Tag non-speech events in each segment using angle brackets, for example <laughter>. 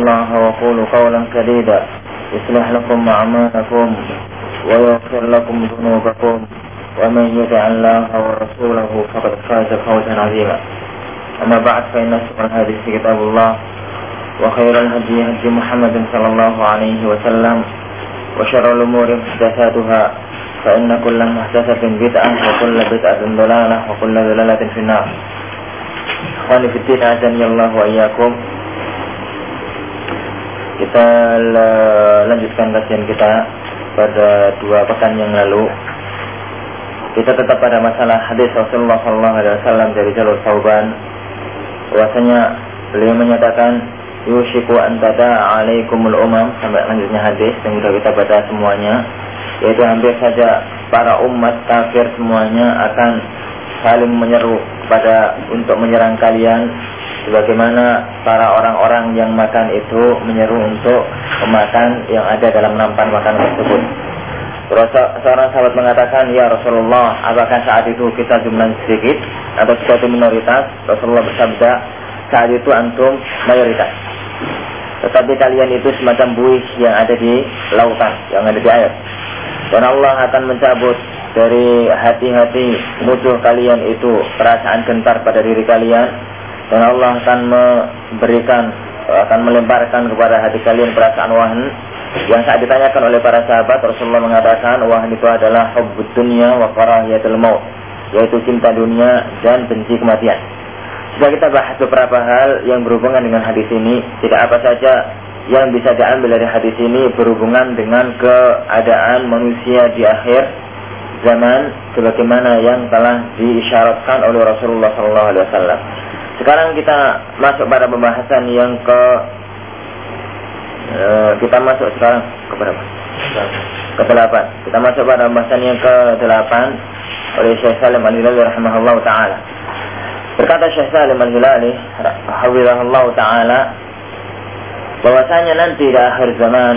الله وقولوا قولا سديدا. يصلح لكم أعمالكم ويغفر لكم ذنوبكم. ومن يطع الله ورسوله فقد فاز فوزا عظيما. أما بعد فإن أصدق الحديث كتاب الله وخير الهدي هدي محمد صلى الله عليه وسلم وشر الأمور محدثاتها فإن كل محدثة بدعة وكل بدعة ضلالة وكل ضلالة في النار. إخواني في الدين أعزني الله وإياكم. Kita lanjutkan kajian kita pada dua pekan yang lalu. Kita tetap pada masalah hadis Rasulullah SAW dari jalur Sauban. Bahwasanya beliau menyatakan yushiku antada alaikumul umam sampai lanjutnya hadis yang sudah kita baca semuanya yaitu hampir saja para umat kafir semuanya akan saling menyeru pada untuk menyerang kalian sebagaimana para orang-orang yang makan itu menyeru untuk memakan yang ada dalam nampan makanan tersebut. Seorang sahabat mengatakan, Ya Rasulullah, apakah saat itu kita jumlah sedikit atau suatu minoritas? Rasulullah bersabda, saat itu antum mayoritas. Tetapi kalian itu semacam buih yang ada di lautan, yang ada di air. Dan Allah akan mencabut dari hati-hati musuh kalian itu perasaan gentar pada diri kalian dan Allah akan memberikan akan melemparkan kepada hati kalian perasaan wahan yang saat ditanyakan oleh para sahabat Rasulullah mengatakan wahan itu adalah hubbud dunya wa karahiyatul maut yaitu cinta dunia dan benci kematian. Sudah kita bahas beberapa hal yang berhubungan dengan hadis ini, tidak apa saja yang bisa diambil dari hadis ini berhubungan dengan keadaan manusia di akhir zaman sebagaimana yang telah diisyaratkan oleh Rasulullah SAW. Sekarang kita masuk pada pembahasan yang ke uh, kita masuk sekarang ke berapa? Ke delapan. Kita masuk pada pembahasan yang ke delapan oleh Syekh Salim Al-Hilali rahimahullah taala. Berkata Syekh Salim Al-Hilali hafizahullah taala bahwasanya nanti di akhir zaman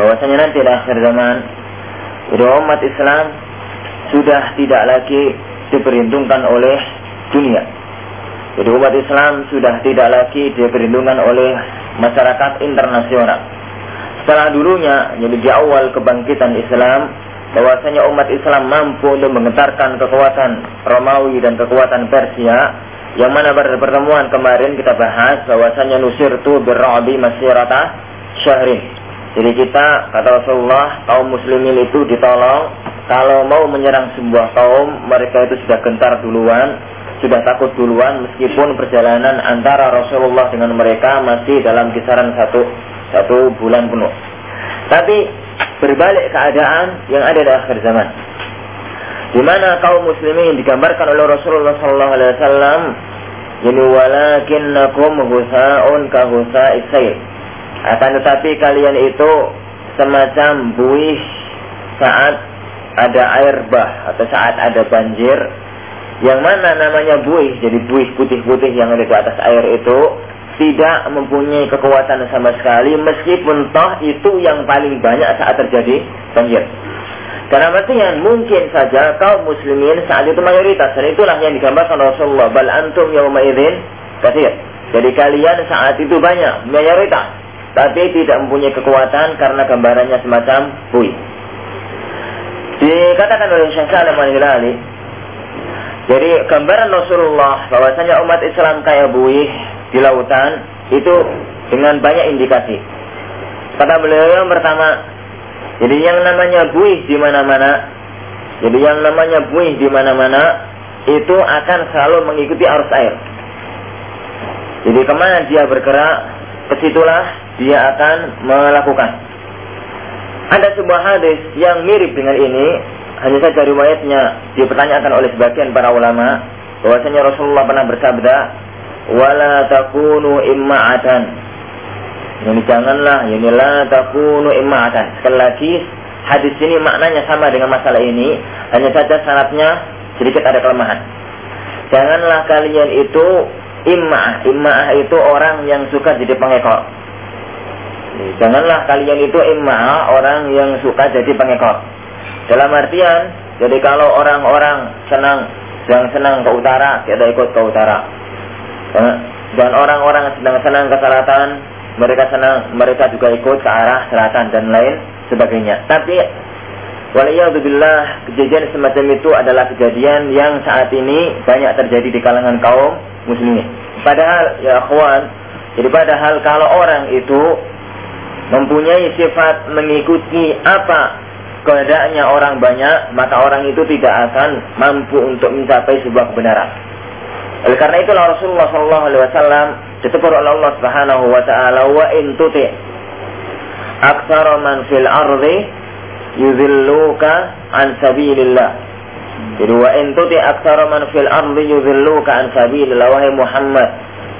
bahwasanya nanti di akhir zaman umat Islam sudah tidak lagi diperhitungkan oleh dunia jadi umat Islam sudah tidak lagi diperlindungan oleh masyarakat internasional. Setelah dulunya, jadi di awal kebangkitan Islam, bahwasanya umat Islam mampu untuk menggetarkan kekuatan Romawi dan kekuatan Persia, yang mana pada pertemuan kemarin kita bahas bahwasanya nusir tu berrabi masyarata syahrin. Jadi kita kata Rasulullah kaum muslimin itu ditolong kalau mau menyerang sebuah kaum mereka itu sudah gentar duluan sudah takut duluan meskipun perjalanan antara Rasulullah dengan mereka masih dalam kisaran satu satu bulan penuh. Tapi berbalik keadaan yang ada di akhir zaman. Di mana kaum muslimin digambarkan oleh Rasulullah sallallahu alaihi wasallam ini walakinnakum husaun ka husa'is sayl. Akan tetapi kalian itu semacam buih saat ada air bah atau saat ada banjir yang mana namanya buih, jadi buih putih-putih yang ada di atas air itu tidak mempunyai kekuatan sama sekali meskipun toh itu yang paling banyak saat terjadi banjir. Karena artinya mungkin saja kaum muslimin saat itu mayoritas dan itulah yang digambarkan Rasulullah bal antum yauma idzin. Jadi kalian saat itu banyak mayoritas tapi tidak mempunyai kekuatan karena gambarannya semacam buih. Dikatakan oleh Syekh Salim Al-Hilali jadi gambaran Rasulullah bahwasanya umat Islam kayak buih di lautan itu dengan banyak indikasi. Kata beliau yang pertama, jadi yang namanya buih di mana-mana, jadi yang namanya buih di mana-mana itu akan selalu mengikuti arus air. Jadi ke mana dia bergerak, ke situlah dia akan melakukan. Ada sebuah hadis yang mirip dengan ini hanya saja riwayatnya dipertanyakan oleh sebagian para ulama bahwasanya Rasulullah pernah bersabda wala takunu imma'atan. Ini janganlah ini la takunu imma'atan. Sekali lagi hadis ini maknanya sama dengan masalah ini. Hanya saja syaratnya sedikit ada kelemahan. Janganlah kalian itu imma'ah. Imma'ah itu orang yang suka jadi pengekor. Janganlah kalian itu imma'ah orang yang suka jadi pengekor dalam artian, jadi kalau orang-orang senang yang senang ke utara, kita ikut ke utara. Dan orang-orang sedang senang ke selatan, mereka senang, mereka juga ikut ke arah selatan dan lain sebagainya. Tapi Waliyahudzubillah kejadian semacam itu adalah kejadian yang saat ini banyak terjadi di kalangan kaum muslimin. Padahal ya akhwan, jadi padahal kalau orang itu mempunyai sifat mengikuti apa keadaannya orang banyak, maka orang itu tidak akan mampu untuk mencapai sebuah kebenaran. Oleh karena itulah Rasulullah Shallallahu Alaihi Wasallam ditegur oleh Allah Subhanahu Wa Taala wa in tuti aktsara man fil ardi yudhilluka an sabilillah. Jadi wa in tuti aktsara man fil ardi yudhilluka an sabilillah wahai Muhammad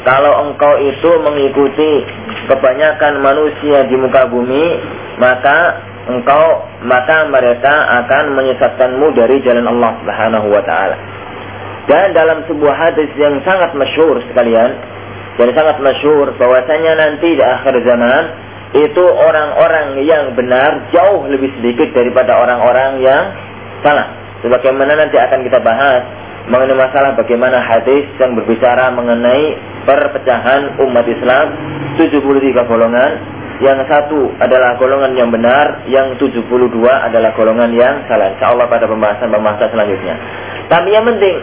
kalau engkau itu mengikuti kebanyakan manusia di muka bumi maka engkau maka mereka akan menyesatkanmu dari jalan Allah Subhanahu wa taala. Dan dalam sebuah hadis yang sangat masyhur sekalian, dan sangat masyhur bahwasanya nanti di akhir zaman itu orang-orang yang benar jauh lebih sedikit daripada orang-orang yang salah. Sebagaimana nanti akan kita bahas mengenai masalah bagaimana hadis yang berbicara mengenai perpecahan umat Islam 73 golongan yang satu adalah golongan yang benar, yang 72 adalah golongan yang salah. Insya Allah pada pembahasan-pembahasan selanjutnya. Tapi yang penting,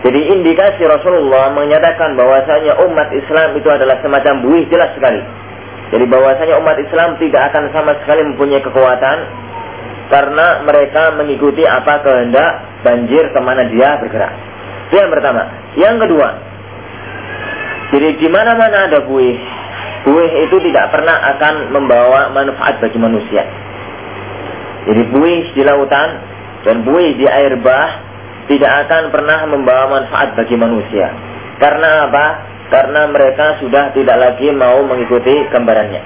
jadi indikasi Rasulullah menyatakan bahwasanya umat Islam itu adalah semacam buih jelas sekali. Jadi bahwasanya umat Islam tidak akan sama sekali mempunyai kekuatan karena mereka mengikuti apa kehendak banjir ke mana dia bergerak. Itu yang pertama. Yang kedua, jadi di mana-mana ada buih, buih itu tidak pernah akan membawa manfaat bagi manusia. Jadi buih di lautan dan buih di air bah tidak akan pernah membawa manfaat bagi manusia. Karena apa? Karena mereka sudah tidak lagi mau mengikuti gambarannya.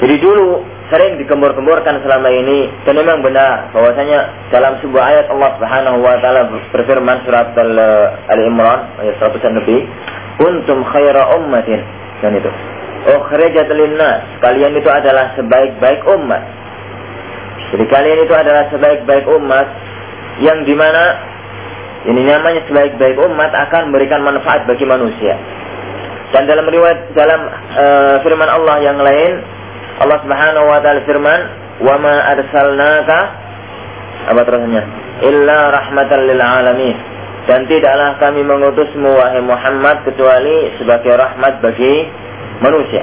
Jadi dulu sering digembur-gemburkan selama ini dan memang benar bahwasanya dalam sebuah ayat Allah Subhanahu wa taala berfirman surat Ali Imran ayat 100 lebih, "Kuntum khaira ummatin." Dan itu. Oh linnas, kalian itu adalah sebaik-baik umat. Jadi kalian itu adalah sebaik-baik umat yang di mana ini namanya sebaik-baik umat akan memberikan manfaat bagi manusia. Dan dalam riwayat dalam uh, firman Allah yang lain, Allah Subhanahu wa taala firman, "Wa ma arsalnaka" apa terusnya? "Illa rahmatan lil alamin." Dan tidaklah kami mengutusmu wahai Muhammad kecuali sebagai rahmat bagi manusia.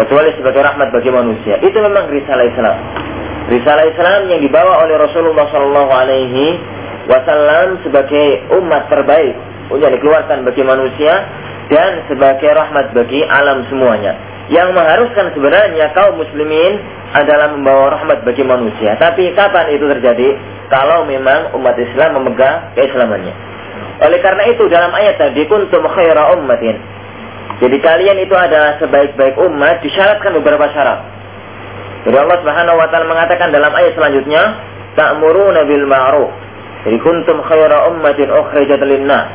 Kecuali sebagai rahmat bagi manusia. Itu memang risalah Islam. Risalah Islam yang dibawa oleh Rasulullah Shallallahu Alaihi Wasallam sebagai umat terbaik yang dikeluarkan bagi manusia dan sebagai rahmat bagi alam semuanya. Yang mengharuskan sebenarnya kaum muslimin adalah membawa rahmat bagi manusia. Tapi kapan itu terjadi? Kalau memang umat Islam memegang keislamannya. Oleh karena itu dalam ayat tadi kuntum khaira ummatin. Jadi kalian itu adalah sebaik-baik umat disyaratkan beberapa syarat. Jadi Allah Subhanahu wa taala mengatakan dalam ayat selanjutnya, "Ta'muruna bil ma'ruf." Jadi kuntum khaira ummatin ukhrijat lin-nas.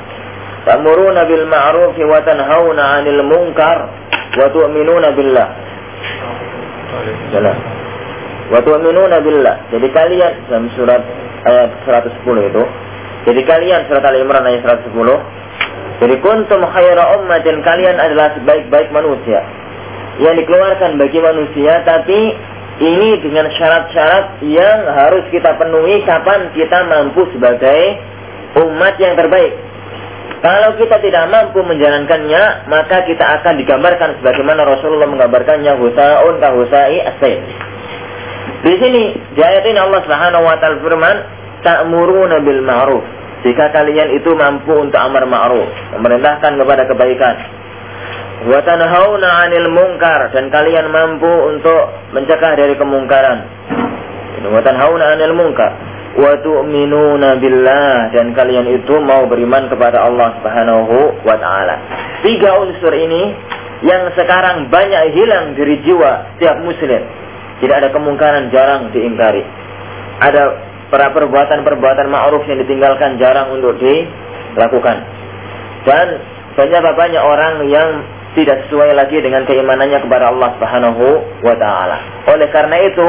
Ta'muruna bil ma'ruf wa tanhauna 'anil munkar wa tu'minuna billah. Jalan. Wa tu'minuna billah. Jadi kalian dalam surat ayat 110 itu, jadi kalian surat Al-Imran ayat 110 jadi kuntum khaira ummatin kalian adalah sebaik-baik manusia yang dikeluarkan bagi manusia tapi ini dengan syarat-syarat yang harus kita penuhi kapan kita mampu sebagai umat yang terbaik. Kalau kita tidak mampu menjalankannya, maka kita akan digambarkan sebagaimana Rasulullah menggambarkannya husaun kahusai asyid. Di sini di ayat ini Allah Subhanahu wa taala firman, "Ta'muruna bil ma'ruf." Jika kalian itu mampu untuk amar ma'ruf, memerintahkan kepada kebaikan, wa tanhauna 'anil munkar dan kalian mampu untuk mencegah dari kemungkaran. Wa tanhauna 'anil munkar wa tu'minuna billah dan kalian itu mau beriman kepada Allah Subhanahu wa taala. Tiga unsur ini yang sekarang banyak hilang dari jiwa setiap muslim. Tidak ada kemungkaran jarang diingkari. Ada para perbuatan-perbuatan ma'ruf yang ditinggalkan jarang untuk dilakukan. Dan banyak banyak orang yang tidak sesuai lagi dengan keimanannya kepada Allah Subhanahu wa taala. Oleh karena itu,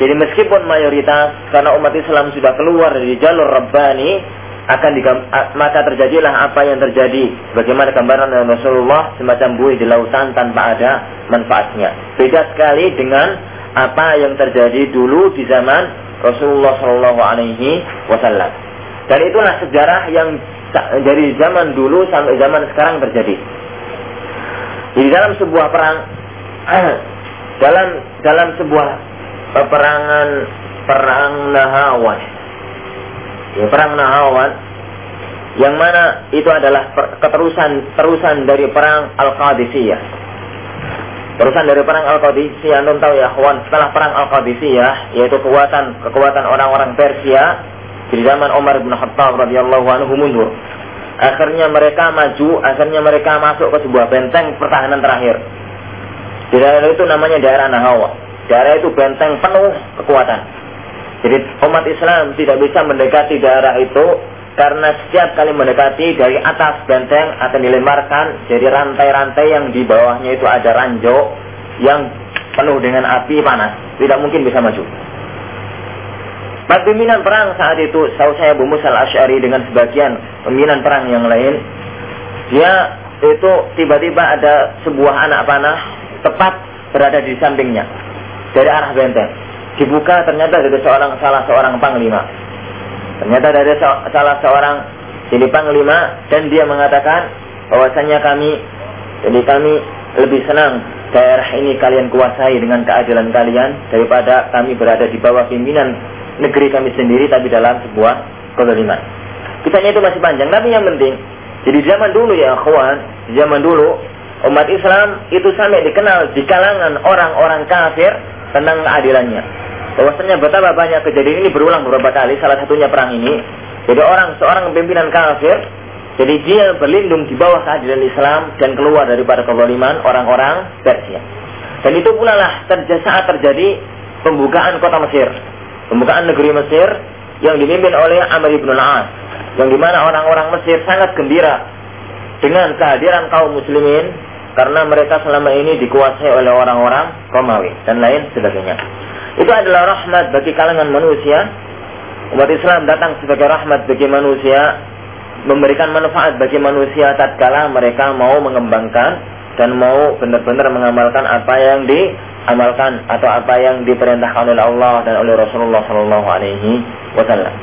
jadi meskipun mayoritas karena umat Islam sudah keluar dari jalur Rabbani, akan digam, maka terjadilah apa yang terjadi. Bagaimana gambaran Rasulullah semacam buih di lautan tanpa ada manfaatnya. Beda sekali dengan apa yang terjadi dulu di zaman Rasulullah Shallallahu Alaihi Wasallam. Dan itulah sejarah yang dari zaman dulu sampai zaman sekarang terjadi. Di dalam sebuah perang <clears throat> dalam dalam sebuah peperangan perang Nahawan ya, perang Nahawan yang mana itu adalah keterusan terusan dari perang Al-Qadisiyah. Terusan dari perang Al-Qadisiyah, Anda tahu ya, setelah perang Al-Qadisiyah, yaitu kekuatan kekuatan orang-orang Persia di zaman Umar bin Khattab radhiyallahu anhu mundur. Akhirnya mereka maju, akhirnya mereka masuk ke sebuah benteng pertahanan terakhir. Di daerah itu namanya daerah Nahawa. Daerah itu benteng penuh kekuatan. Jadi umat Islam tidak bisa mendekati daerah itu karena setiap kali mendekati dari atas benteng akan dilemparkan jadi rantai-rantai yang di bawahnya itu ada ranjau yang penuh dengan api panas. Tidak mungkin bisa maju. Pas pimpinan perang saat itu, saudara saya Abu Musa al-Ash'ari dengan sebagian pimpinan perang yang lain, dia itu tiba-tiba ada sebuah anak panah tepat berada di sampingnya dari arah benteng dibuka ternyata dari seorang salah seorang panglima. Ternyata dari salah seorang jadi panglima dan dia mengatakan bahwasanya kami jadi kami lebih senang daerah ini kalian kuasai dengan keadilan kalian daripada kami berada di bawah pimpinan negeri kami sendiri tapi dalam sebuah kezaliman. Kisahnya itu masih panjang, tapi yang penting jadi zaman dulu ya kawan, zaman dulu umat Islam itu sampai dikenal di kalangan orang-orang kafir tentang keadilannya. Bahwasanya betapa banyak kejadian ini berulang beberapa kali salah satunya perang ini. Jadi orang seorang pimpinan kafir jadi dia berlindung di bawah keadilan Islam dan keluar daripada kezaliman orang-orang Persia. Dan itu pula lah saat terjadi pembukaan kota Mesir. Pembukaan negeri Mesir yang dipimpin oleh Amr ibn al-As yang di mana orang-orang Mesir sangat gembira dengan kehadiran kaum muslimin karena mereka selama ini dikuasai oleh orang-orang Romawi dan lain sebagainya. Itu adalah rahmat bagi kalangan manusia. Umat Islam datang sebagai rahmat bagi manusia, memberikan manfaat bagi manusia tatkala mereka mau mengembangkan dan mau benar-benar mengamalkan apa yang diamalkan atau apa yang diperintahkan oleh Allah dan oleh Rasulullah Shallallahu Alaihi Wasallam.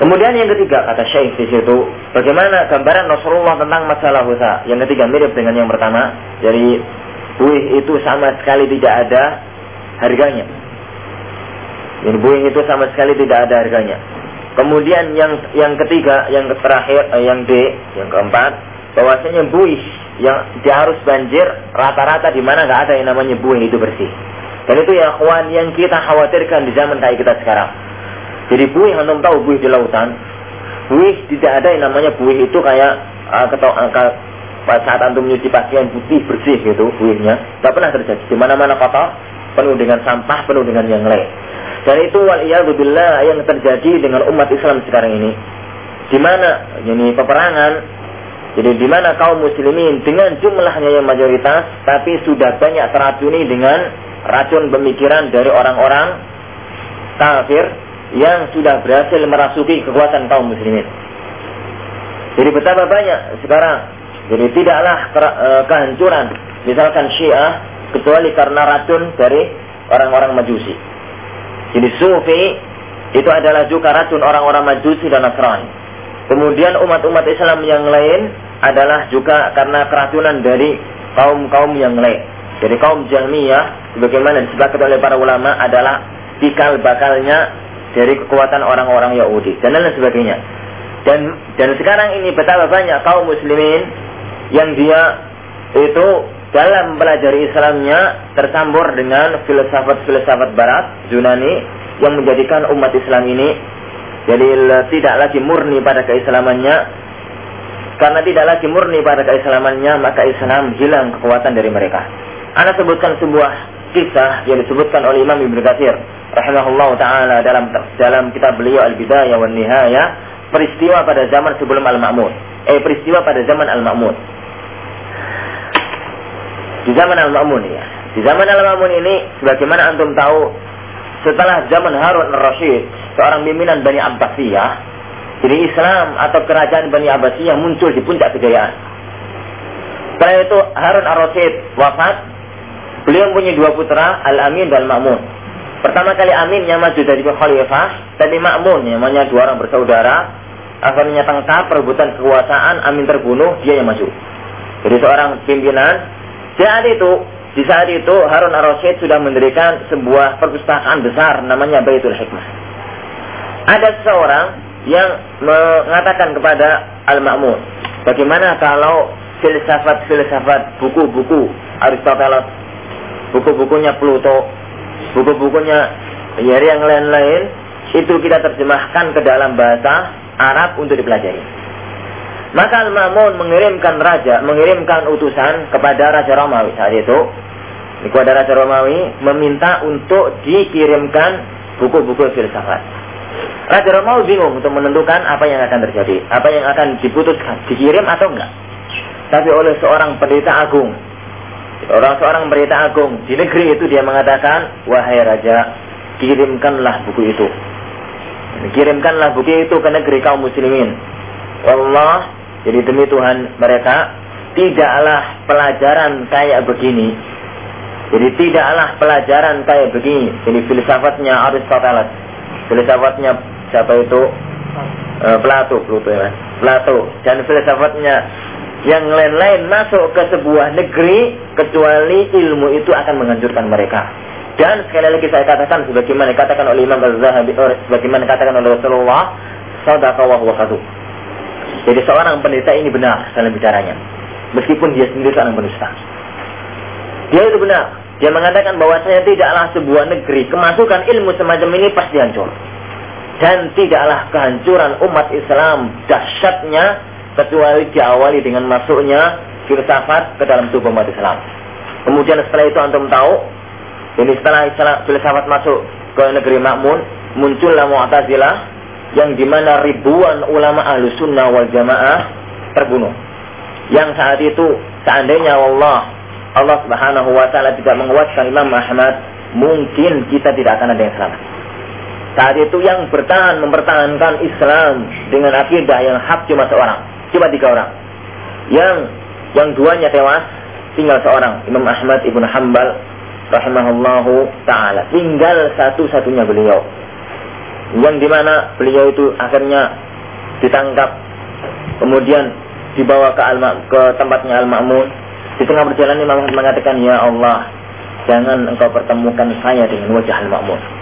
Kemudian yang ketiga kata Syekh di situ, bagaimana gambaran Rasulullah tentang masalah husa. Yang ketiga mirip dengan yang pertama. Jadi buih itu sama sekali tidak ada harganya. Yang buih itu sama sekali tidak ada harganya. Kemudian yang yang ketiga, yang terakhir, eh, yang D, yang keempat, bahwasanya buih yang dia harus banjir rata-rata di mana nggak ada yang namanya buih itu bersih. Dan itu ya kawan yang kita khawatirkan di zaman kayak kita sekarang. Jadi buih antum tahu buih di lautan, buih tidak ada yang namanya buih itu kayak uh, ketok angka saat antum nyuci pakaian putih bersih gitu buihnya, tidak pernah terjadi. Di mana-mana kotor, penuh dengan sampah, penuh dengan yang lain. Dan itu waliyadzubillah yang terjadi dengan umat Islam sekarang ini. Di mana ini peperangan, jadi di mana kaum muslimin dengan jumlahnya yang mayoritas, tapi sudah banyak teracuni dengan racun pemikiran dari orang-orang kafir yang sudah berhasil merasuki kekuatan kaum muslimin. Jadi betapa banyak sekarang. Jadi tidaklah eh, kehancuran misalkan Syiah kecuali karena racun dari orang-orang Majusi. Jadi Sufi itu adalah juga racun orang-orang Majusi dan Nasrani. Kemudian umat-umat Islam yang lain adalah juga karena keracunan dari kaum-kaum yang lain. Jadi kaum Jahmiyah, sebagaimana disepakati oleh para ulama adalah tikal bakalnya dari kekuatan orang-orang Yahudi dan lain sebagainya. Dan dan sekarang ini betapa banyak kaum muslimin yang dia itu dalam mempelajari Islamnya tersambur dengan filsafat-filsafat Barat, Yunani, yang menjadikan umat Islam ini jadi tidak lagi murni pada keislamannya. Karena tidak lagi murni pada keislamannya, maka Islam hilang kekuatan dari mereka. Anda sebutkan sebuah kisah yang disebutkan oleh Imam Ibnu Katsir rahimahullah taala dalam dalam kitab beliau Al-Bidayah wan Nihayah peristiwa pada zaman sebelum Al-Ma'mun. Eh peristiwa pada zaman Al-Ma'mun di zaman Al-Ma'mun ya. Di zaman Al-Ma'mun ini sebagaimana antum tahu setelah zaman Harun al-Rashid, seorang pimpinan Bani Abbasiyah, Jadi Islam atau kerajaan Bani Abbasiyah muncul di puncak kejayaan. Setelah itu Harun ar-Rasyid wafat. Beliau punya dua putra, Al-Amin dan Al-Ma'mun. Pertama kali Amin yang maju dari khalifah, tapi Ma'mun yang namanya dua orang bersaudara. Akhirnya tengkar perebutan kekuasaan, Amin terbunuh, dia yang maju. Jadi seorang pimpinan. Saat itu, di saat itu Harun ar-Rasyid sudah mendirikan sebuah perpustakaan besar namanya Baitul Hikmah. Ada seseorang yang mengatakan kepada Al-Ma'mun, bagaimana kalau filsafat-filsafat buku-buku Aristoteles, buku-bukunya Pluto, buku-bukunya dari yang lain-lain itu kita terjemahkan ke dalam bahasa Arab untuk dipelajari. Maka Al-Ma'mun mengirimkan raja, mengirimkan utusan kepada Raja Romawi saat itu. Kepada Raja Romawi meminta untuk dikirimkan buku-buku filsafat. Raja Romawi bingung untuk menentukan apa yang akan terjadi, apa yang akan diputuskan, dikirim atau enggak. Tapi oleh seorang pendeta agung, orang seorang pendeta agung di negeri itu dia mengatakan, wahai raja, kirimkanlah buku itu. Kirimkanlah buku itu ke negeri kaum muslimin. Allah, jadi demi Tuhan mereka, tidaklah pelajaran kayak begini. Jadi tidaklah pelajaran kayak begini. Jadi filsafatnya Aristoteles, filsafatnya siapa itu uh, Plato Plato ya Plato dan filsafatnya yang lain-lain masuk ke sebuah negeri kecuali ilmu itu akan menghancurkan mereka. Dan sekali lagi saya katakan sebagaimana dikatakan oleh Imam Az-Zahabi sebagaimana dikatakan oleh Rasulullah sadaqa wa huwa jadi seorang pendeta ini benar dalam bicaranya. Meskipun dia sendiri seorang penista dia itu benar. Dia mengatakan bahwasanya tidaklah sebuah negeri. Kemasukan ilmu semacam ini pasti hancur. Dan tidaklah kehancuran umat Islam dahsyatnya kecuali diawali dengan masuknya filsafat ke dalam tubuh umat Islam. Kemudian setelah itu antum tahu, ini setelah filsafat masuk ke negeri Makmun, muncullah Mu'tazilah yang di mana ribuan ulama ahlu sunnah wal jamaah terbunuh. Yang saat itu seandainya Allah Allah Subhanahu wa taala tidak menguatkan Imam Ahmad, mungkin kita tidak akan ada yang selamat. Saat itu yang bertahan mempertahankan Islam dengan akidah yang hak cuma seorang, cuma tiga orang. Yang yang duanya tewas, tinggal seorang, Imam Ahmad ibnu Hambal rahimahullahu taala. Tinggal satu-satunya beliau. Yang di mana beliau itu akhirnya ditangkap, kemudian dibawa ke, al ke tempatnya Al-Ma'mun. Di tengah perjalanan Imam Ahmad mengatakan, Ya Allah, jangan engkau pertemukan saya dengan wajah Al-Ma'mun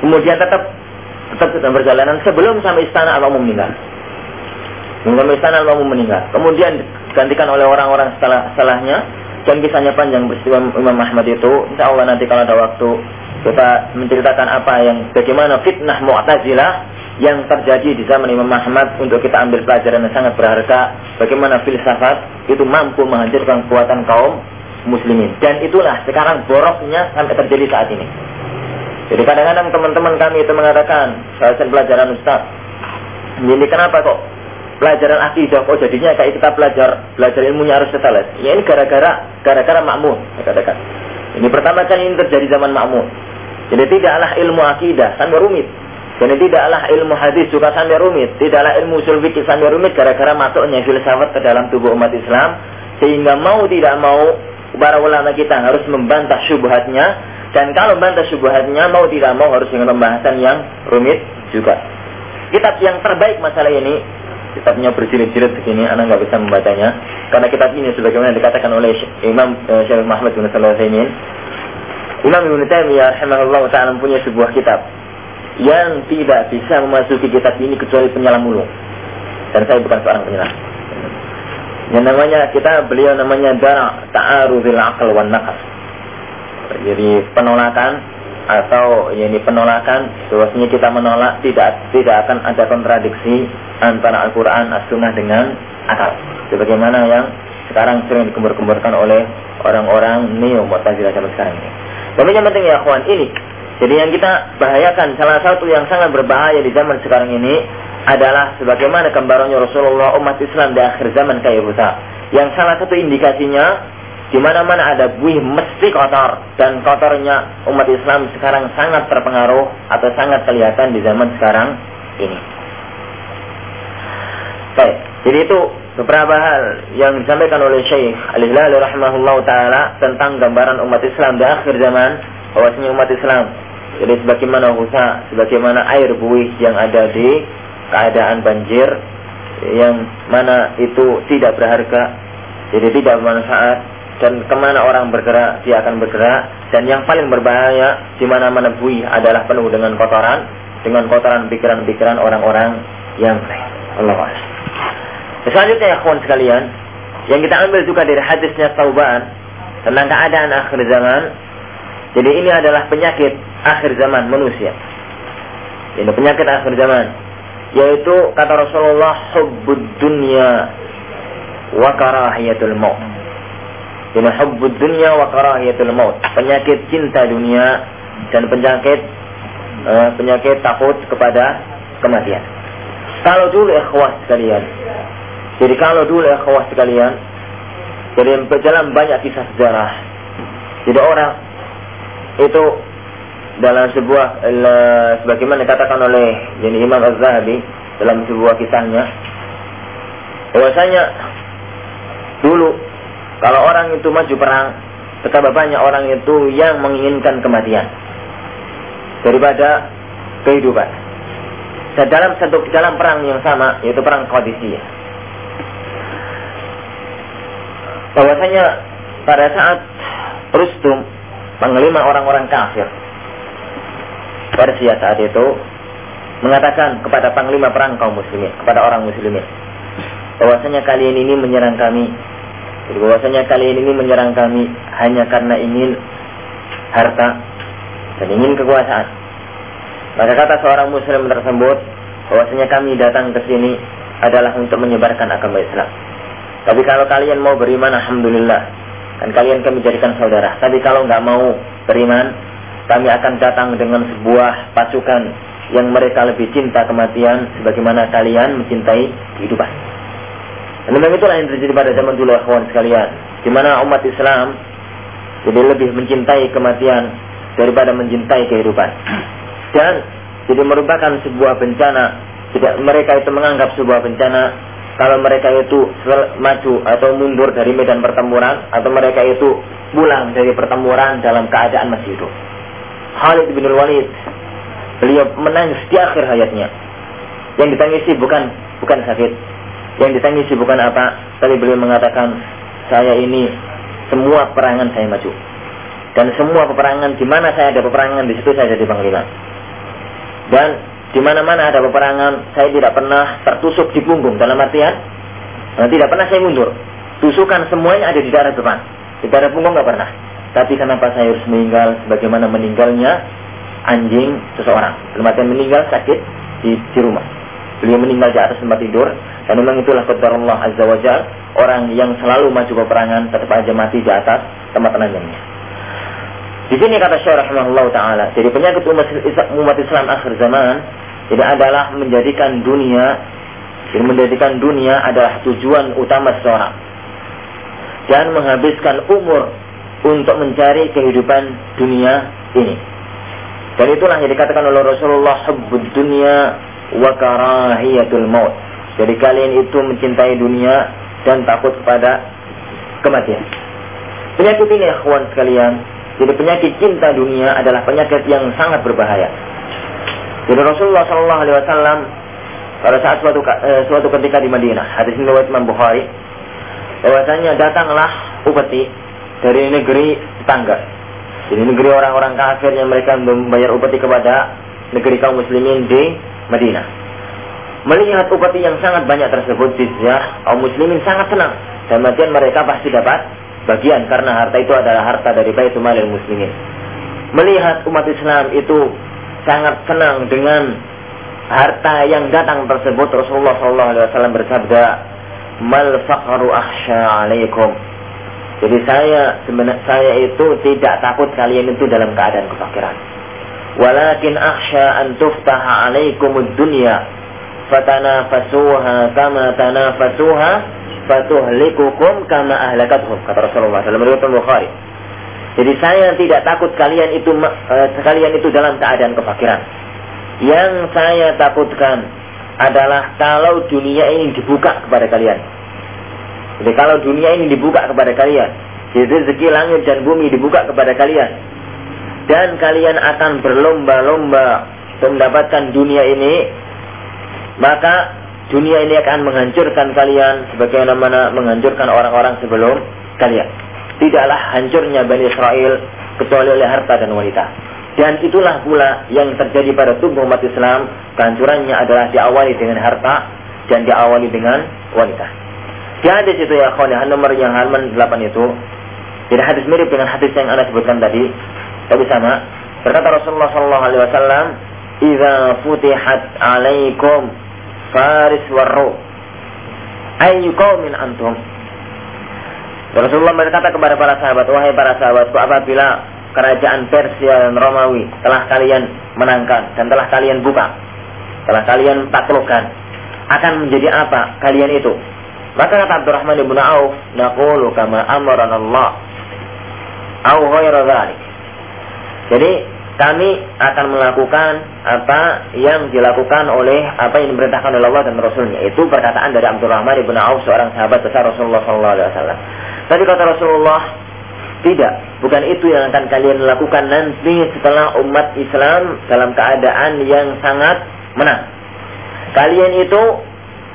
kemudian tetap tetap dalam perjalanan sebelum sampai istana Al-Ma'mun meninggal. Sampai istana Al-Ma'mun meninggal. Kemudian digantikan oleh orang-orang setelah setelahnya dan kisahnya panjang peristiwa Imam Ahmad itu. Insya Allah nanti kalau ada waktu kita menceritakan apa yang bagaimana fitnah Mu'tazilah yang terjadi di zaman Imam Ahmad untuk kita ambil pelajaran yang sangat berharga bagaimana filsafat itu mampu menghancurkan kekuatan kaum muslimin dan itulah sekarang boroknya sampai terjadi saat ini jadi kadang-kadang teman-teman kami itu mengatakan, saya pelajaran Ustaz, ini kenapa kok pelajaran akidah kok jadinya kayak kita belajar belajar ilmunya Aristoteles. Ya ini gara-gara gara-gara makmun, saya katakan. Ini pertama kali ini terjadi zaman makmun. Jadi tidaklah ilmu akidah sampai rumit. Jadi tidaklah ilmu hadis juga sampai rumit. Tidaklah ilmu usul sampai rumit gara-gara masuknya filsafat ke dalam tubuh umat Islam. Sehingga mau tidak mau para ulama kita harus membantah syubhatnya dan kalau bantah syubhatnya mau tidak mau harus dengan pembahasan yang rumit juga. Kitab yang terbaik masalah ini kitabnya berjilid-jilid begini, anak nggak bisa membacanya karena kitab ini sebagaimana dikatakan oleh Imam uh, Syekh Muhammad bin Shalih Utsaimin Imam Ibnu Taimiyah rahimahullah taala punya sebuah kitab yang tidak bisa memasuki kitab ini kecuali penyelam mulung. Dan saya bukan seorang penyelam. Yang namanya kita beliau namanya Dara Ta'arudil Aqal wan Naqal jadi penolakan atau ini penolakan bahwasanya kita menolak tidak tidak akan ada kontradiksi antara Al-Qur'an As-Sunnah dengan akal. Sebagaimana yang sekarang sering dikembur-kemburkan oleh orang-orang neo Mu'tazilah zaman sekarang ini. Tapi yang penting ya kawan ini. Jadi yang kita bahayakan salah satu yang sangat berbahaya di zaman sekarang ini adalah sebagaimana gambarannya Rasulullah umat Islam di akhir zaman kayak buta. Yang salah satu indikasinya di mana-mana ada buih mesti kotor. Dan kotornya umat Islam sekarang sangat terpengaruh atau sangat kelihatan di zaman sekarang ini. Baik, jadi itu beberapa hal yang disampaikan oleh Syekh Al-Hilal taala tentang gambaran umat Islam di akhir zaman bahwasanya umat Islam. Jadi sebagaimana husa, sebagaimana air buih yang ada di keadaan banjir yang mana itu tidak berharga, jadi tidak bermanfaat dan ke mana orang bergerak dia akan bergerak dan yang paling berbahaya di mana-mana buih adalah penuh dengan kotoran, dengan kotoran pikiran-pikiran orang-orang yang. Allah Selanjutnya ya kawan sekalian, yang kita ambil juga dari hadisnya Tauban tentang keadaan akhir zaman. Jadi ini adalah penyakit akhir zaman manusia. Ini penyakit akhir zaman. Yaitu kata Rasulullah hubbud dunya wa karahiyatul maut. Ini hubbud dunya wa karahiyatul maut. Penyakit cinta dunia dan penyakit uh, penyakit takut kepada kematian. Kalau dulu ikhwah sekalian, jadi kalau dulu kawas sekalian, jadi berjalan banyak kisah sejarah. Jadi orang itu dalam sebuah sebagaimana dikatakan oleh jadi Imam Az-Zahabi dalam sebuah kisahnya bahwasanya dulu kalau orang itu maju perang betapa banyak orang itu yang menginginkan kematian daripada kehidupan. Dan dalam satu dalam perang yang sama yaitu perang Qadisiyah bahwasanya pada saat Rustum mengelima orang-orang kafir Persia saat itu mengatakan kepada panglima perang kaum muslimin kepada orang muslimin bahwasanya kalian ini menyerang kami jadi bahwasanya kalian ini menyerang kami hanya karena ingin harta dan ingin kekuasaan maka kata seorang muslim tersebut bahwasanya kami datang ke sini adalah untuk menyebarkan agama Islam tapi kalau kalian mau beriman, alhamdulillah. Dan kalian kami jadikan saudara. Tapi kalau nggak mau beriman, kami akan datang dengan sebuah pasukan yang mereka lebih cinta kematian sebagaimana kalian mencintai kehidupan. Dan memang itulah yang terjadi pada zaman dulu kawan sekalian. Di mana umat Islam jadi lebih mencintai kematian daripada mencintai kehidupan. Dan jadi merupakan sebuah bencana. Tidak mereka itu menganggap sebuah bencana kalau mereka itu maju atau mundur dari medan pertempuran atau mereka itu pulang dari pertempuran dalam keadaan masih hidup. Khalid bin Walid beliau menangis di akhir hayatnya. Yang ditangisi bukan bukan sakit, yang ditangisi bukan apa, tapi beliau mengatakan saya ini semua peperangan saya maju. Dan semua peperangan di mana saya ada peperangan di situ saya jadi panglima. Dan di mana-mana ada peperangan, saya tidak pernah tertusuk di punggung. Dalam artian, nah, tidak pernah saya mundur. Tusukan semuanya ada di daerah depan. Di daerah punggung nggak pernah. Tapi kenapa saya harus meninggal? Bagaimana meninggalnya anjing seseorang? Dalam artian meninggal sakit di, di rumah. Beliau meninggal di atas tempat tidur. Dan memang itulah qadar Allah Azza wa Jal. Orang yang selalu maju peperangan tetap aja mati di atas tempat tenaganya. Di sini kata Syekh rahimahullah taala, jadi penyakit umat Islam akhir zaman jadi adalah menjadikan dunia jadi menjadikan dunia adalah tujuan utama seseorang dan menghabiskan umur untuk mencari kehidupan dunia ini. Dan itulah yang dikatakan oleh Rasulullah hubbud dunia wa karahiyatul maut. Jadi kalian itu mencintai dunia dan takut kepada kematian. Penyakit ini akhwan sekalian jadi penyakit cinta dunia adalah penyakit yang sangat berbahaya. Jadi Rasulullah Shallallahu Alaihi Wasallam pada saat suatu eh, suatu ketika di Madinah, hadis ini Imam Bukhari, bahwasanya datanglah upeti dari negeri tetangga. Jadi negeri orang-orang kafir yang mereka membayar upeti kepada negeri kaum muslimin di Madinah. Melihat upeti yang sangat banyak tersebut, jizyah, kaum muslimin sangat senang. Dan kemudian mereka pasti dapat bagian karena harta itu adalah harta dari Baitul Malil Muslimin. Melihat umat Islam itu sangat senang dengan harta yang datang tersebut Rasulullah SAW bersabda mal faqru akhsha alaikum jadi saya sebenarnya saya itu tidak takut kalian itu dalam keadaan kefakiran walakin akhsha an tuftaha alaikum dunya fatanafasuha kama tanafasuha fatuhlikukum kama ahlakatuhum kata Rasulullah dalam riwayat Bukhari. Jadi saya tidak takut kalian itu uh, kalian itu dalam keadaan kefakiran. Yang saya takutkan adalah kalau dunia ini dibuka kepada kalian. Jadi kalau dunia ini dibuka kepada kalian, jadi rezeki langit dan bumi dibuka kepada kalian, dan kalian akan berlomba-lomba mendapatkan dunia ini, maka dunia ini akan menghancurkan kalian sebagaimana menghancurkan orang-orang sebelum kalian. Tidaklah hancurnya Bani Israel kecuali oleh harta dan wanita. Dan itulah pula yang terjadi pada tubuh umat Islam. Kehancurannya adalah diawali dengan harta dan diawali dengan wanita. Di hadis itu ya kawan, nomor yang halaman 8 itu. Jadi hadis mirip dengan hadis yang anda sebutkan tadi. Tapi sama. Berkata Rasulullah Sallallahu Alaihi Wasallam, "Iza futihat alaikum faris warru, min antum." Rasulullah berkata kepada para sahabat, wahai para sahabatku, apabila kerajaan Persia dan Romawi telah kalian menangkan dan telah kalian buka, telah kalian taklukkan, akan menjadi apa kalian itu? Maka kata Abdurrahman bin Auf, naqulu kama amaran Allah au ghairu dhalik. Jadi kami akan melakukan apa yang dilakukan oleh apa yang diperintahkan oleh Allah dan Rasulnya. Itu perkataan dari Abdurrahman bin Auf, seorang sahabat besar Rasulullah SAW. Tapi kata Rasulullah, tidak, bukan itu yang akan kalian lakukan nanti setelah umat Islam dalam keadaan yang sangat menang. Kalian itu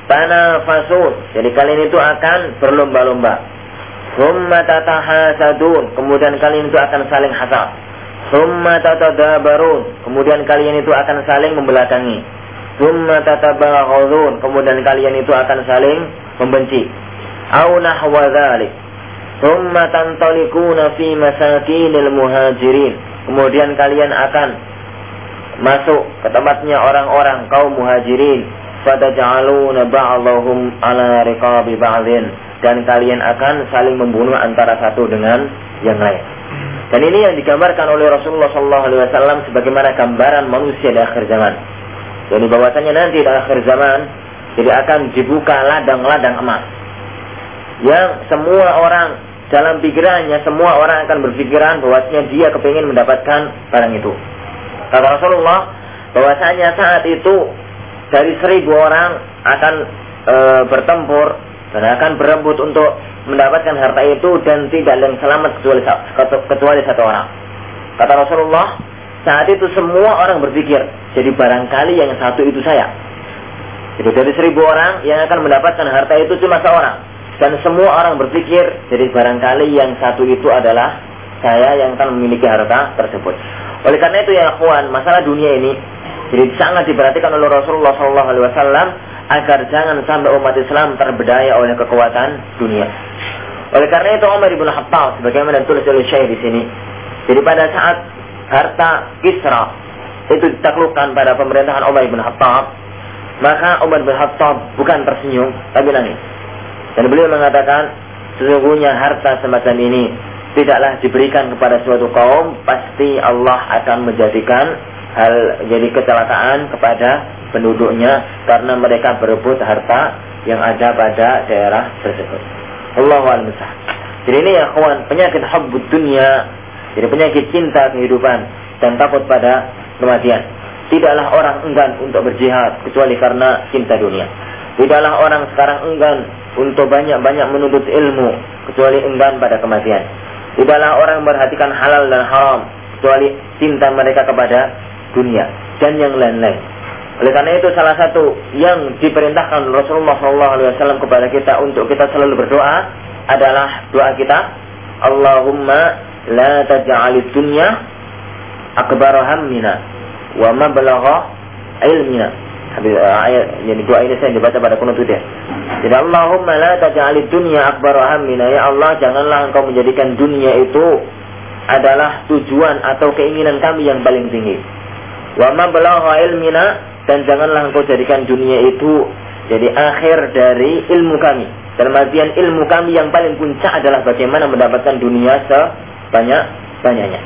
tanah fasun, jadi kalian itu akan berlomba-lomba. Kemudian kalian itu akan saling hasad. Summa tatadabarun, kemudian kalian itu akan saling membelakangi. Summa tatabaghadun, kemudian kalian itu akan saling membenci. Au nahwa dzalik Thumma tantalikuna fi masakinil muhajirin. Kemudian kalian akan masuk ke tempatnya orang-orang kaum muhajirin. Fataj'aluna ba'dahum ala riqabi ba'dhin. Dan kalian akan saling membunuh antara satu dengan yang lain. Dan ini yang digambarkan oleh Rasulullah SAW sebagaimana gambaran manusia di akhir zaman. Jadi bahwasanya nanti di akhir zaman jadi akan dibuka ladang-ladang emas yang semua orang dalam pikirannya semua orang akan berpikiran bahwasanya dia kepingin mendapatkan barang itu. Kata Rasulullah bahwasanya saat itu dari seribu orang akan e, bertempur dan akan berebut untuk mendapatkan harta itu dan tidak ada yang selamat kecuali, kecuali satu orang. Kata Rasulullah, saat itu semua orang berpikir, jadi barangkali yang satu itu saya. Jadi dari seribu orang yang akan mendapatkan harta itu cuma seorang. Dan semua orang berpikir, jadi barangkali yang satu itu adalah saya yang akan memiliki harta tersebut. Oleh karena itu ya kawan, masalah dunia ini jadi sangat diperhatikan oleh Rasulullah SAW agar jangan sampai umat Islam terbedaya oleh kekuatan dunia. Oleh karena itu Umar bin Khattab sebagaimana ditulis oleh Syekh di sini. Jadi pada saat harta Kisra itu ditaklukkan pada pemerintahan Umar bin Khattab, maka Umar bin Khattab bukan tersenyum tapi nangis. Dan beliau mengatakan, sesungguhnya harta semacam ini tidaklah diberikan kepada suatu kaum, pasti Allah akan menjadikan hal jadi kecelakaan kepada penduduknya karena mereka berebut harta yang ada pada daerah tersebut. Allahu a'lam Jadi ini ya kawan, penyakit hubbud dunia, jadi penyakit cinta kehidupan dan takut pada kematian. Tidaklah orang enggan untuk berjihad kecuali karena cinta dunia. Tidaklah orang sekarang enggan untuk banyak-banyak menuntut ilmu kecuali enggan pada kematian. Tidaklah orang memperhatikan halal dan haram kecuali cinta mereka kepada dunia dan yang lain-lain. Oleh karena itu salah satu yang diperintahkan Rasulullah SAW kepada kita untuk kita selalu berdoa adalah doa kita Allahumma la taj'alid dunya akbar hammina wa mablagha ilmina Habis uh, ayat yang doa ini saya dibaca pada kunut ya. Jadi Allahumma la taj'alid dunya akbar hammina ya Allah janganlah engkau menjadikan dunia itu adalah tujuan atau keinginan kami yang paling tinggi. Wa ma balagha ilmina dan janganlah engkau jadikan dunia itu jadi akhir dari ilmu kami. Dalam artian ilmu kami yang paling puncak adalah bagaimana mendapatkan dunia sebanyak banyaknya.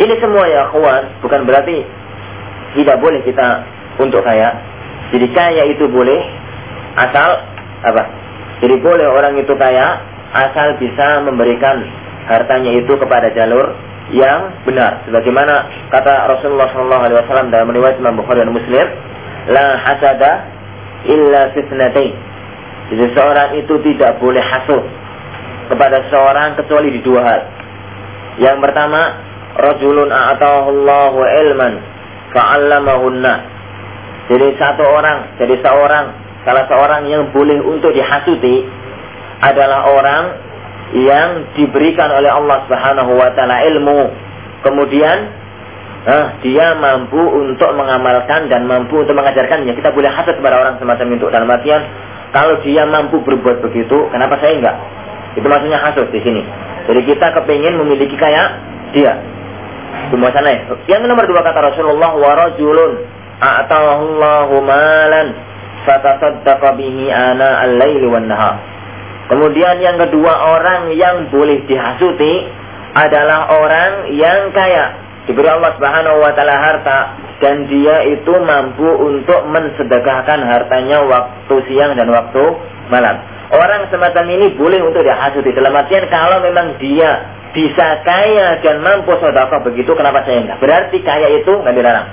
Ini semua ya kawan, bukan berarti tidak boleh kita untuk kaya, jadi kaya itu boleh asal apa? Jadi boleh orang itu kaya asal bisa memberikan hartanya itu kepada jalur yang benar. Sebagaimana kata Rasulullah SAW dalam riwayat Imam Bukhari dan Muslim, la hasada illa fitnatain. Jadi seorang itu tidak boleh hasud kepada seorang kecuali di dua hal. Yang pertama, rajulun a'tahu Allahu ilman fa'allamahunna. Jadi satu orang, jadi seorang, salah seorang yang boleh untuk dihasuti adalah orang yang diberikan oleh Allah Subhanahu wa taala ilmu. Kemudian eh, dia mampu untuk mengamalkan dan mampu untuk mengajarkannya. Kita boleh hasad kepada orang semacam itu. Dalam artian kalau dia mampu berbuat begitu, kenapa saya enggak? Itu maksudnya hasud di sini. Jadi kita kepingin memiliki kayak dia. Semua sana ya. Yang nomor dua kata Rasulullah wa rajulun a'tahu fatasaddaqa bihi ana al-laili wan nahar. Kemudian yang kedua orang yang boleh dihasuti adalah orang yang kaya diberi Allah Subhanahu wa taala harta dan dia itu mampu untuk mensedekahkan hartanya waktu siang dan waktu malam. Orang semacam ini boleh untuk dihasuti. Dalam artian kalau memang dia bisa kaya dan mampu sedekah begitu, kenapa saya enggak? Berarti kaya itu nggak dilarang.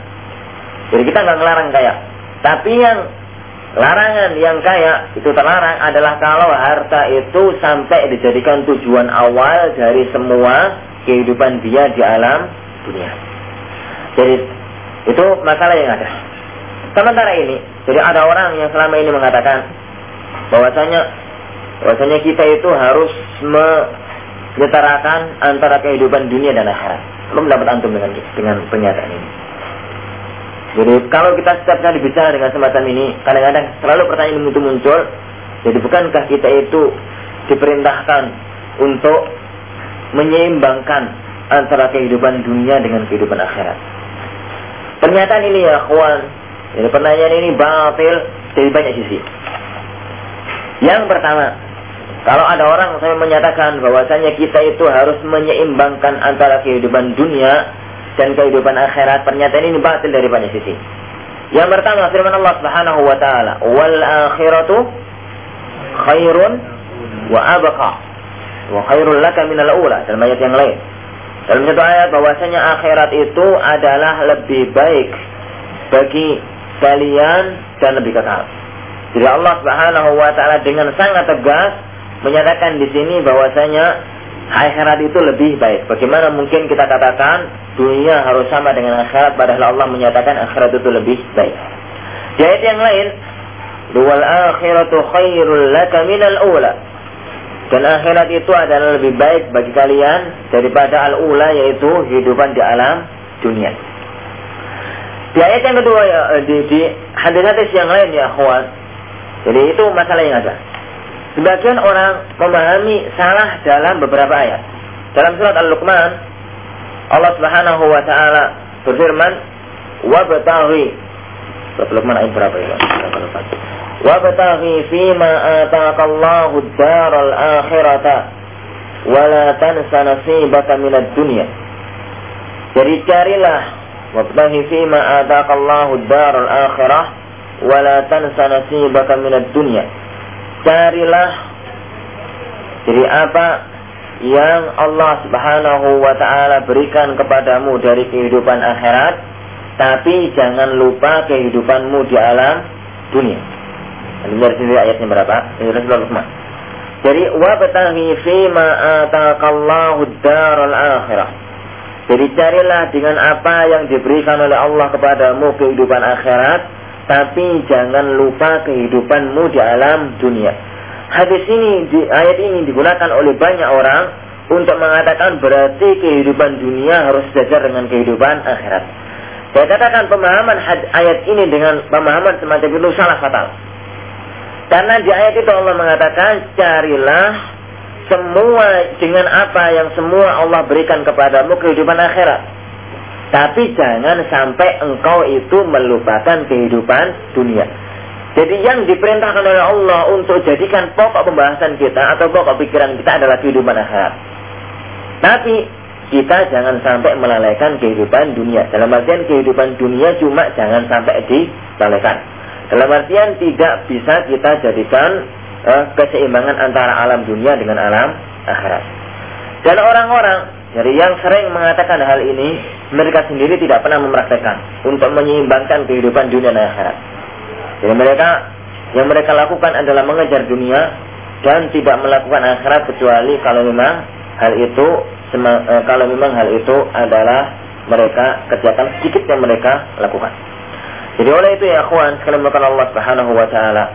Jadi kita nggak ngelarang kaya. Tapi yang larangan yang kaya itu terlarang adalah kalau harta itu sampai dijadikan tujuan awal dari semua kehidupan dia di alam dunia. Jadi itu masalah yang ada. Sementara ini, jadi ada orang yang selama ini mengatakan bahwasanya Bahwasanya kita itu harus menyetarakan antara kehidupan dunia dan akhirat. Belum dapat antum dengan dengan pernyataan ini. Jadi kalau kita setiap kali bicara dengan semacam ini, kadang-kadang selalu pertanyaan itu muncul. Jadi bukankah kita itu diperintahkan untuk menyeimbangkan antara kehidupan dunia dengan kehidupan akhirat? Pernyataan ini ya kawan, jadi pertanyaan ini batil dari banyak sisi. Yang pertama, kalau ada orang saya menyatakan bahwasanya kita itu harus menyeimbangkan antara kehidupan dunia dan kehidupan akhirat, pernyataan ini batil dari banyak sisi. Yang pertama firman Allah Subhanahu wa taala, "Wal akhiratu khairun wa abqa." Wa khairul laka minal ula dalam ayat yang lain. Dalam satu ayat bahwasanya akhirat itu adalah lebih baik bagi kalian dan lebih kekal. Jadi Allah Subhanahu wa taala dengan sangat tegas menyatakan di sini bahwasanya akhirat itu lebih baik. Bagaimana mungkin kita katakan dunia harus sama dengan akhirat padahal Allah menyatakan akhirat itu lebih baik. Di ayat yang lain, "Wal akhiratu khairul laka minal ula." Dan akhirat itu adalah lebih baik bagi kalian daripada al-ula yaitu kehidupan di alam dunia. Di ayat yang kedua ya, di, di hadis-hadis yang lain ya akhwat. Jadi itu masalah yang ada. Sebagian orang memahami salah dalam beberapa ayat. Dalam surat Al-Luqman, Allah Subhanahu wa taala berfirman, "Wa bataghi" Surat Al-Luqman ayat berapa ya? Wa bataghi fima ataka Allahu ad-daral akhirata wa la tansa nasibaka minad dunya. Jadi carilah wa bataghi fima ataka Allahu ad-daral akhirah wa la tansa nasibaka minad dunya carilah jadi apa yang Allah Subhanahu wa taala berikan kepadamu dari kehidupan akhirat tapi jangan lupa kehidupanmu di alam dunia. Ini sini ayatnya berapa? Ini Rasulullah Jadi wabtaghi fi ma ataqallahu daral akhirah. Jadi carilah dengan apa yang diberikan oleh Allah kepadamu kehidupan akhirat tapi jangan lupa kehidupanmu di alam dunia. Hadis ini, di, ayat ini digunakan oleh banyak orang untuk mengatakan berarti kehidupan dunia harus sejajar dengan kehidupan akhirat. Saya katakan pemahaman ayat ini dengan pemahaman semacam itu salah fatal. Karena di ayat itu Allah mengatakan carilah semua dengan apa yang semua Allah berikan kepadamu kehidupan akhirat. Tapi jangan sampai engkau itu melupakan kehidupan dunia. Jadi yang diperintahkan oleh Allah untuk jadikan pokok pembahasan kita atau pokok pikiran kita adalah kehidupan akhirat. Tapi kita jangan sampai melalaikan kehidupan dunia. Dalam artian kehidupan dunia cuma jangan sampai dilalaikan. Dalam artian tidak bisa kita jadikan uh, keseimbangan antara alam dunia dengan alam akhirat. Dan orang-orang Jadi yang sering mengatakan hal ini, mereka sendiri tidak pernah mempraktekkan untuk menyeimbangkan kehidupan dunia dan akhirat. Jadi mereka yang mereka lakukan adalah mengejar dunia dan tidak melakukan akhirat kecuali kalau memang hal itu eh, kalau memang hal itu adalah mereka kerjakan sedikit yang mereka lakukan. Jadi oleh itu ya akhwan sekalian melakukan Allah Subhanahu wa taala.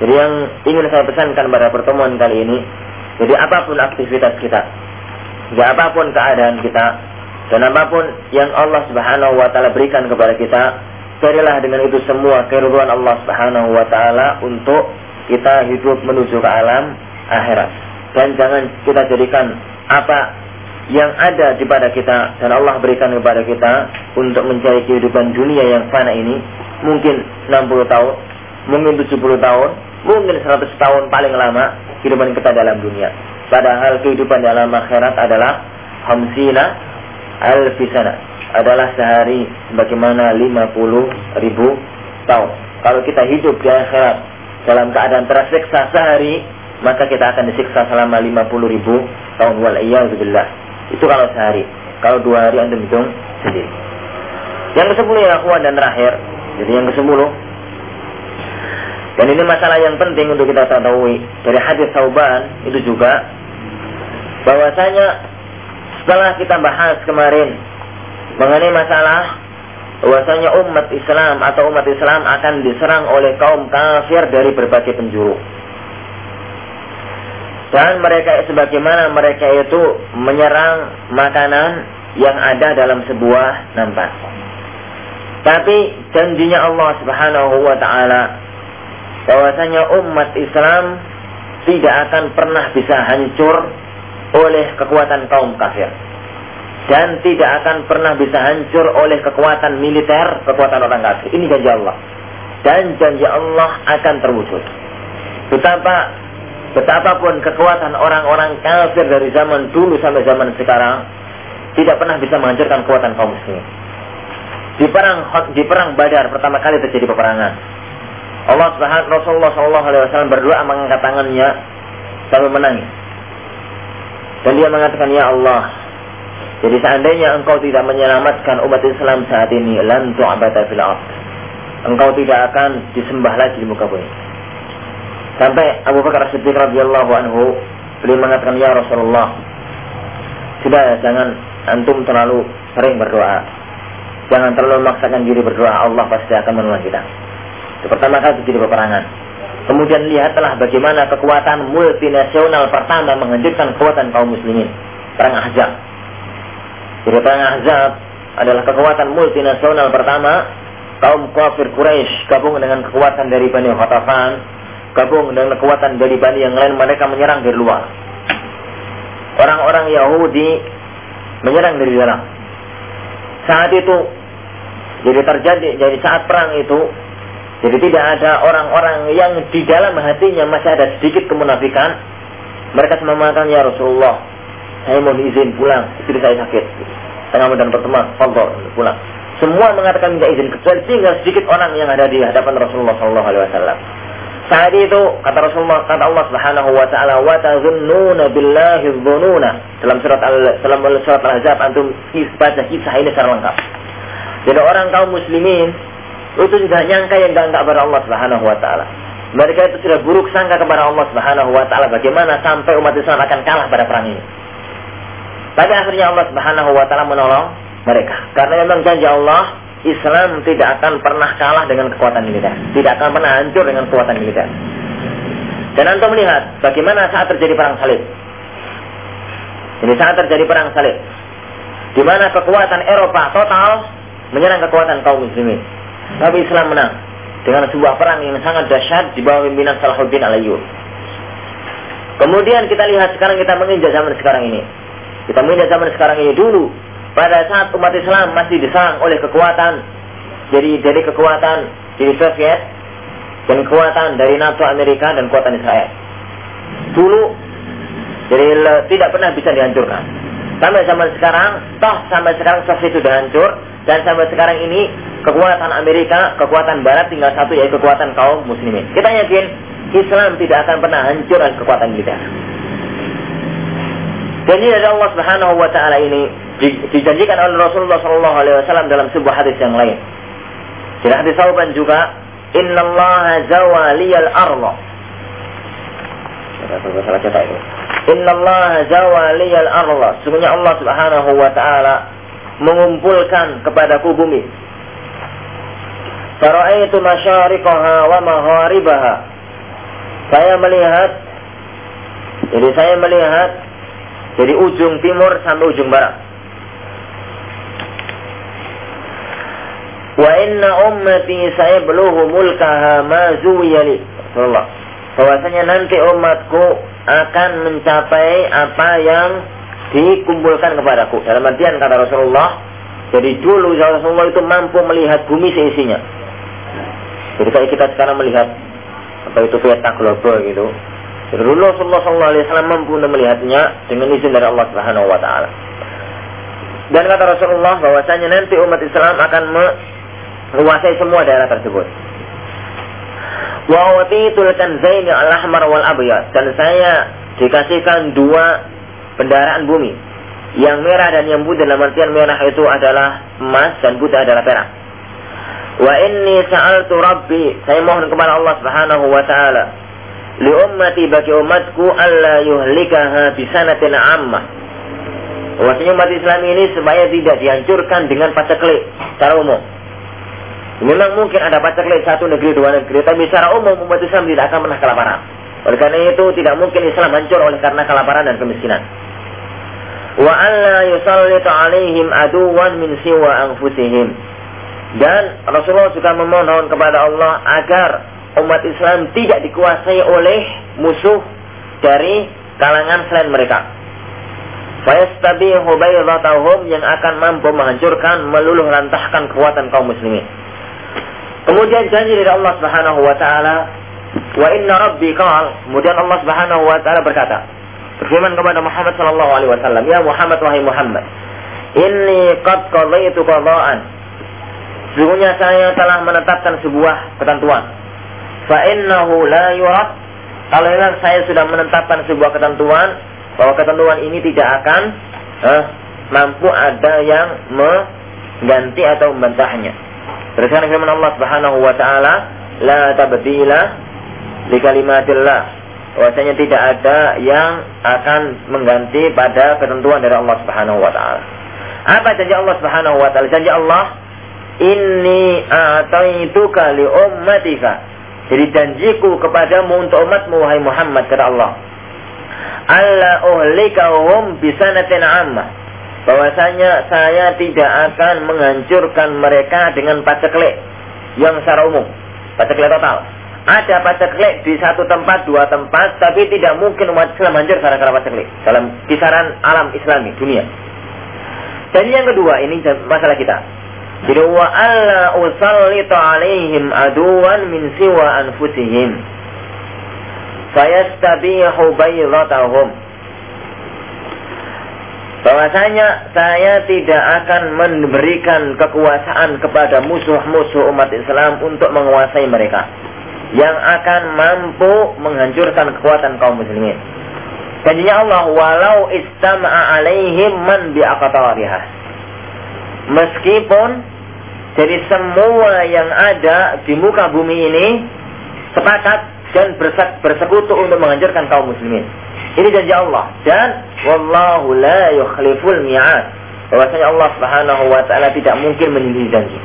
Jadi yang ingin saya pesankan pada pertemuan kali ini, jadi apa pun aktivitas kita, Ya apa pun keadaan kita dan apa pun yang Allah Subhanahu wa taala berikan kepada kita, carilah dengan itu semua keridhaan Allah Subhanahu wa taala untuk kita hidup menuju ke alam akhirat. Dan jangan kita jadikan apa yang ada di pada kita dan Allah berikan kepada kita untuk mencari kehidupan dunia yang fana ini mungkin 60 tahun, mungkin 70 tahun, mungkin 100 tahun paling lama kehidupan kita dalam dunia. Padahal kehidupan dalam akhirat adalah hamsina alfisana. Adalah sehari bagaimana 50 ribu tahun. Kalau kita hidup di akhirat dalam keadaan tersiksa sehari, maka kita akan disiksa selama 50 ribu tahun. Wal'iyahzubillah. Itu kalau sehari. Kalau dua hari anda hitung sendiri. Yang ke-10 ya akhwan dan terakhir. Jadi yang ke-10 dan ini masalah yang penting untuk kita ketahui dari hadis Sauban itu juga bahwasanya setelah kita bahas kemarin mengenai masalah bahwasanya umat Islam atau umat Islam akan diserang oleh kaum kafir dari berbagai penjuru. Dan mereka sebagaimana mereka itu menyerang makanan yang ada dalam sebuah nampak. Tapi janjinya Allah Subhanahu wa taala bahwasanya umat Islam tidak akan pernah bisa hancur oleh kekuatan kaum kafir dan tidak akan pernah bisa hancur oleh kekuatan militer, kekuatan orang kafir. Ini janji Allah. Dan janji Allah akan terwujud. Betapa betapapun kekuatan orang-orang kafir dari zaman dulu sampai zaman sekarang tidak pernah bisa menghancurkan kekuatan kaum muslimin. Di perang di perang Badar pertama kali terjadi peperangan. Allah Subhanahu Rasulullah Shallallahu alaihi wasallam berdoa mengangkat tangannya sambil menangis. Dan dia mengatakan, Ya Allah, jadi seandainya engkau tidak menyelamatkan umat Islam saat ini, lan tu'abata fil Engkau tidak akan disembah lagi di muka bumi. Sampai Abu Bakar Siddiq radhiyallahu anhu beliau mengatakan, Ya Rasulullah, sudah jangan antum terlalu sering berdoa. Jangan terlalu memaksakan diri berdoa, Allah pasti akan menolong kita. Itu pertama kali terjadi peperangan. Kemudian lihatlah bagaimana kekuatan multinasional pertama menghancurkan kekuatan kaum muslimin. Perang Ahzab. Jadi perang Ahzab adalah kekuatan multinasional pertama kaum kafir Quraisy gabung dengan kekuatan dari Bani Khatafan, gabung dengan kekuatan dari Bani yang lain mereka menyerang dari luar. Orang-orang Yahudi menyerang dari dalam. Saat itu jadi terjadi jadi saat perang itu jadi tidak ada orang-orang yang di dalam hatinya masih ada sedikit kemunafikan. Mereka semua mengatakan, Ya Rasulullah, saya mau izin pulang, istri saya sakit. Tengah dan pertemuan, fadol, pulang. Semua mengatakan minta izin, kecuali tinggal sedikit orang yang ada di hadapan Rasulullah Sallallahu Alaihi Wasallam. Saat itu kata Rasulullah kata Allah Subhanahu wa taala wa tazunnuna billahi dzununa dalam surat al dalam surat Al-Ahzab antum baca kisah ini secara lengkap. Jadi orang kaum muslimin itu sudah nyangka yang enggak enggak kepada Allah Subhanahu wa taala. Mereka itu sudah buruk sangka kepada Allah Subhanahu wa taala bagaimana sampai umat Islam akan kalah pada perang ini. Tapi akhirnya Allah Subhanahu wa taala menolong mereka. Karena memang janji Allah Islam tidak akan pernah kalah dengan kekuatan militer. Tidak akan pernah hancur dengan kekuatan militer. Dan Anda melihat bagaimana saat terjadi perang salib. Ini saat terjadi perang salib. Di mana kekuatan Eropa total menyerang kekuatan kaum muslimin. Tapi Islam menang dengan sebuah perang yang sangat dahsyat di bawah pimpinan Salahuddin Alayyub. Kemudian kita lihat sekarang kita menginjak zaman sekarang ini. Kita menginjak zaman sekarang ini dulu pada saat umat Islam masih diserang oleh kekuatan dari dari kekuatan dari Soviet dan kekuatan dari NATO Amerika dan kekuatan Israel. Dulu jadi tidak pernah bisa dihancurkan. Sampai zaman sekarang, toh sampai sekarang Soviet sudah hancur dan sampai sekarang ini kekuatan Amerika, kekuatan Barat tinggal satu yaitu kekuatan kaum muslimin. Kita yakin Islam tidak akan pernah hancur dengan kekuatan militer. Janji dari Allah Subhanahu wa taala ini dijanjikan oleh Rasulullah sallallahu alaihi wasallam dalam sebuah hadis yang lain. Di hadis Sauban juga, "Innallaha zawaliyal arda." Salah cetak itu. Innallaha zawaliyal arda. Sungguhnya Allah Subhanahu wa taala mengumpulkan kepadaku bumi. Fara'aitu masyariqaha wa magharibaha. Saya melihat jadi saya melihat dari ujung timur sampai ujung barat. Wa inna ummati saya mulkaha ma zuwiyali. Allah. Bahwasanya nanti umatku akan mencapai apa yang dikumpulkan kepadaku. Dalam artian kata Rasulullah, jadi dulu Rasulullah itu mampu melihat bumi seisinya. Jadi kayak kita sekarang melihat apa itu peta global gitu. Jadi dulu Rasulullah SAW mampu melihatnya dengan izin dari Allah Subhanahu Wa Taala. Dan kata Rasulullah bahwasanya nanti umat Islam akan menguasai semua daerah tersebut. Wa watitul kanzaini al-ahmar wal abyad dan saya dikasihkan dua kendaraan bumi. Yang merah dan yang putih dalam artian merah itu adalah emas dan putih adalah perak. Wa inni sa'altu rabbi, saya mohon kepada Allah Subhanahu wa taala li ummati bagi umatku alla yuhlikaha bisanatin ammah. Bahwasanya umat Islam ini supaya tidak dihancurkan dengan paceklik secara umum. Memang mungkin ada paceklik satu negeri dua negeri, tapi secara umum umat Islam tidak akan pernah kelaparan. Oleh karena itu tidak mungkin Islam hancur oleh karena kelaparan dan kemiskinan wa alla yusallit alaihim aduwan min siwa anfusihim dan Rasulullah juga memohon kepada Allah agar umat Islam tidak dikuasai oleh musuh dari kalangan selain mereka. Fayastabihu baydatahum yang akan mampu menghancurkan, meluluh lantahkan kekuatan kaum muslimin. Kemudian janji dari Allah Subhanahu wa taala, "Wa inna rabbi qala." Kemudian Allah Subhanahu wa taala berkata, berfirman kepada Muhammad sallallahu alaihi wasallam, "Ya Muhammad wahai Muhammad, inni qad qadaitu qada'an." Sesungguhnya saya telah menetapkan sebuah ketentuan. Fa innahu la yurad. Kalau memang saya sudah menetapkan sebuah ketentuan bahwa ketentuan ini tidak akan eh, mampu ada yang mengganti atau membantahnya. Berdasarkan firman Allah Subhanahu wa taala, la tabdila li kalimatillah bahwasanya tidak ada yang akan mengganti pada ketentuan dari Allah Subhanahu wa taala. Apa janji Allah Subhanahu wa taala? Janji Allah, "Inni a'taituka li ummatika." Jadi janjiku kepadamu untuk umatmu wahai Muhammad kata Allah. Allah uhlikahum bisanatin ammah. Bahwasanya saya tidak akan menghancurkan mereka dengan paceklik yang secara umum, paceklik total ada paceklik di satu tempat, dua tempat, tapi tidak mungkin umat Islam hancur gara-gara paceklik dalam kisaran alam Islami dunia. Dan yang kedua ini masalah kita. Jadi wa alla usallitu alaihim aduwan min siwa anfusihim. Fayastabihu baydatahum. Bahwasanya saya tidak akan memberikan kekuasaan kepada musuh-musuh umat Islam untuk menguasai mereka yang akan mampu menghancurkan kekuatan kaum muslimin. Janjinya Allah, walau istama'a alaihim man bi'aqatariha. Meskipun jadi semua yang ada di muka bumi ini sepakat dan bersekutu untuk menghancurkan kaum muslimin. Ini janji Allah dan wallahu la yukhliful mi'ad. Bahwasanya Allah Subhanahu wa taala tidak mungkin menyindir janji.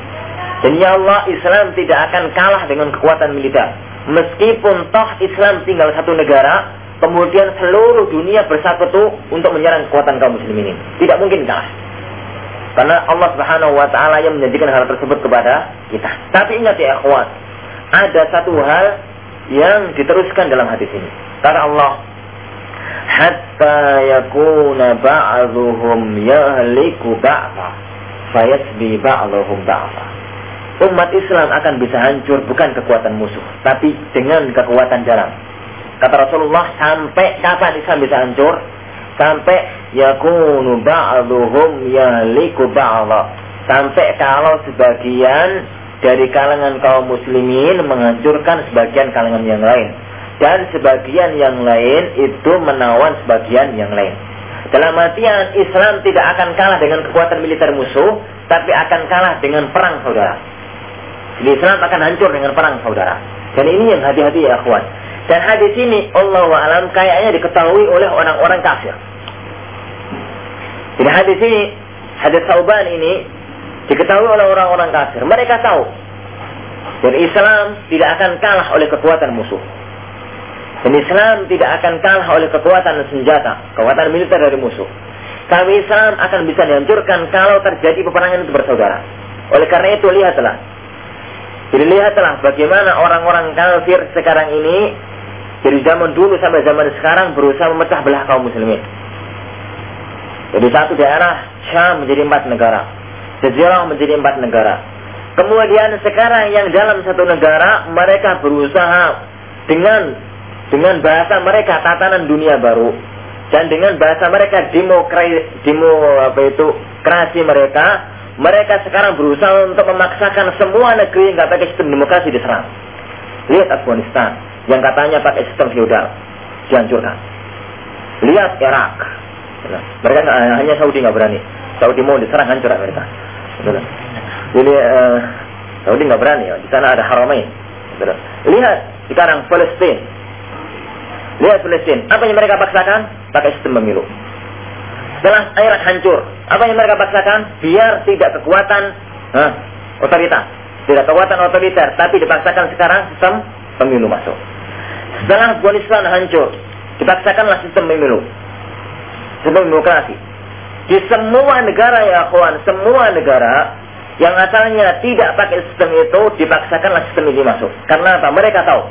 Dan ya Allah, Islam tidak akan kalah dengan kekuatan militer. Meskipun toh Islam tinggal satu negara, kemudian seluruh dunia bersatu untuk menyerang kekuatan kaum muslimin ini. Tidak mungkin kalah. Karena Allah Subhanahu wa taala yang menjanjikan hal tersebut kepada kita. Tapi ingat ya ikhwan, ada satu hal yang diteruskan dalam hadis ini. Kata Allah, hatta yakuna ba'dhuhum yahliku ba'dha fayasbi ba'dhuhum ba'dha umat Islam akan bisa hancur bukan kekuatan musuh, tapi dengan kekuatan dalam. Kata Rasulullah, sampai kapan Islam bisa hancur? Sampai yakunu ba'duhum yaliku ba'dha. Sampai kalau sebagian dari kalangan kaum muslimin menghancurkan sebagian kalangan yang lain. Dan sebagian yang lain itu menawan sebagian yang lain. Dalam artian Islam tidak akan kalah dengan kekuatan militer musuh, tapi akan kalah dengan perang saudara. Jadi Islam akan hancur dengan perang saudara. Dan ini yang hati-hati ya akhwan. Dan hadis ini Allah alam kayaknya diketahui oleh orang-orang kafir. Jadi hadis ini, hadis Sauban ini diketahui oleh orang-orang kafir. Mereka tahu. Dan Islam tidak akan kalah oleh kekuatan musuh. Dan Islam tidak akan kalah oleh kekuatan senjata, kekuatan militer dari musuh. Tapi Islam akan bisa dihancurkan kalau terjadi peperangan itu bersaudara. Oleh karena itu lihatlah. Jadi lihatlah bagaimana orang-orang kafir sekarang ini dari zaman dulu sampai zaman sekarang berusaha memecah belah kaum muslimin. Jadi satu daerah Syam menjadi empat negara. Jazirah menjadi empat negara. Kemudian sekarang yang dalam satu negara mereka berusaha dengan dengan bahasa mereka tatanan dunia baru dan dengan bahasa mereka demokrasi demo apa itu kreasi mereka mereka sekarang berusaha untuk memaksakan semua negeri yang nggak pakai sistem demokrasi diserang. Lihat Afghanistan yang katanya pakai sistem feudal dihancurkan. Lihat Irak. Mereka gak, hanya Saudi nggak berani. Saudi mau diserang hancur Amerika. Jadi uh, Saudi nggak berani. Di sana ada Haramain. Lihat sekarang Palestina. Lihat Palestina. Apa yang mereka paksakan? Pakai sistem pemilu. Setelah Irak hancur, apa yang mereka paksakan? Biar tidak kekuatan huh, otoritas, tidak kekuatan otoriter, tapi dipaksakan sekarang sistem pemilu masuk. Setelah Afghanistan hancur, dipaksakanlah sistem pemilu, sistem demokrasi. Di semua negara ya kawan, semua negara yang asalnya tidak pakai sistem itu dipaksakanlah sistem ini masuk. Karena apa? Mereka tahu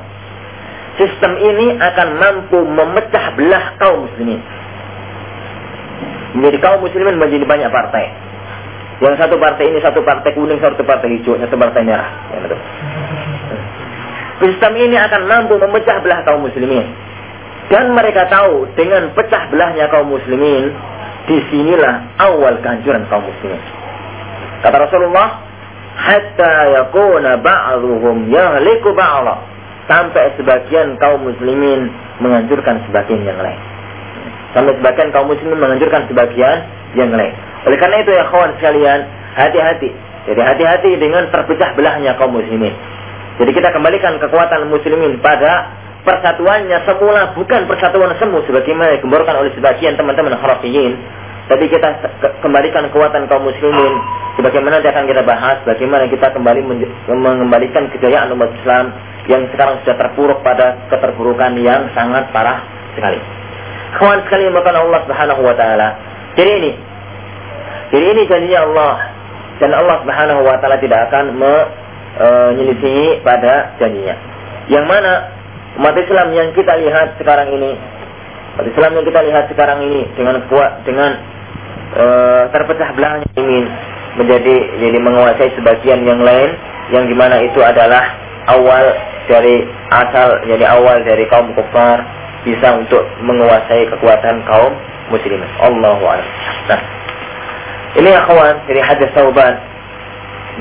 sistem ini akan mampu memecah belah kaum muslimin. Menjadi kaum muslimin menjadi banyak partai. Yang satu partai ini satu partai kuning, satu partai hijau, satu partai merah. Sistem ini akan mampu memecah belah kaum muslimin. Dan mereka tahu dengan pecah belahnya kaum muslimin, di sinilah awal kehancuran kaum muslimin. Kata Rasulullah, hatta yakuna ba'dhuhum yahliku ba'dha. Sampai sebagian kaum muslimin menghancurkan sebagian yang lain. Sampai sebagian kaum muslimin menghancurkan sebagian yang lain. Oleh karena itu ya kawan sekalian, hati-hati. Jadi hati-hati dengan terpecah belahnya kaum muslimin. Jadi kita kembalikan kekuatan muslimin pada persatuannya semula bukan persatuan semu sebagaimana digemborkan oleh sebagian teman-teman harafiyin tapi kita kembalikan kekuatan kaum muslimin sebagaimana nanti akan kita bahas bagaimana kita kembali mengembalikan kejayaan umat Islam yang sekarang sudah terpuruk pada keterpurukan yang sangat parah sekali. Kawan sekali makan Allah Subhanahu wa taala. Jadi ini jadi ini janjinya Allah dan Allah Subhanahu wa taala tidak akan menyelisihi pada janjinya. Yang mana umat Islam yang kita lihat sekarang ini umat Islam yang kita lihat sekarang ini dengan kuat dengan e, terpecah belahnya ingin menjadi jadi menguasai sebagian yang lain yang di mana itu adalah awal dari asal jadi awal dari kaum kafir bisa untuk menguasai kekuatan kaum muslimin. Allahu a'lam. Nah, ini kawan dari hadis Tauban.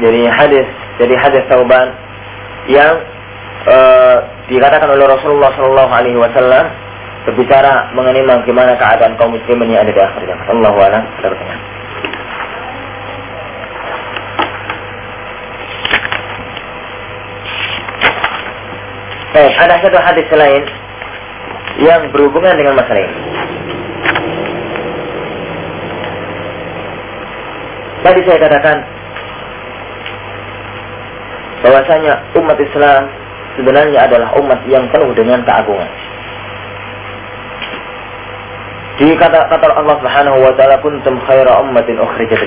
Jadi hadis jadi hadis Tauban yang e, dikatakan oleh Rasulullah Shallallahu Alaihi Wasallam berbicara mengenai bagaimana keadaan kaum muslimin yang ada di akhir zaman. Allahu a'lam. Eh, ada satu hadis lain yang berhubungan dengan masalah ini. Tadi saya katakan bahwasanya umat Islam sebenarnya adalah umat yang penuh dengan keagungan. Di kata kata Allah Subhanahu wa taala kuntum khaira ummatin ukhrijat.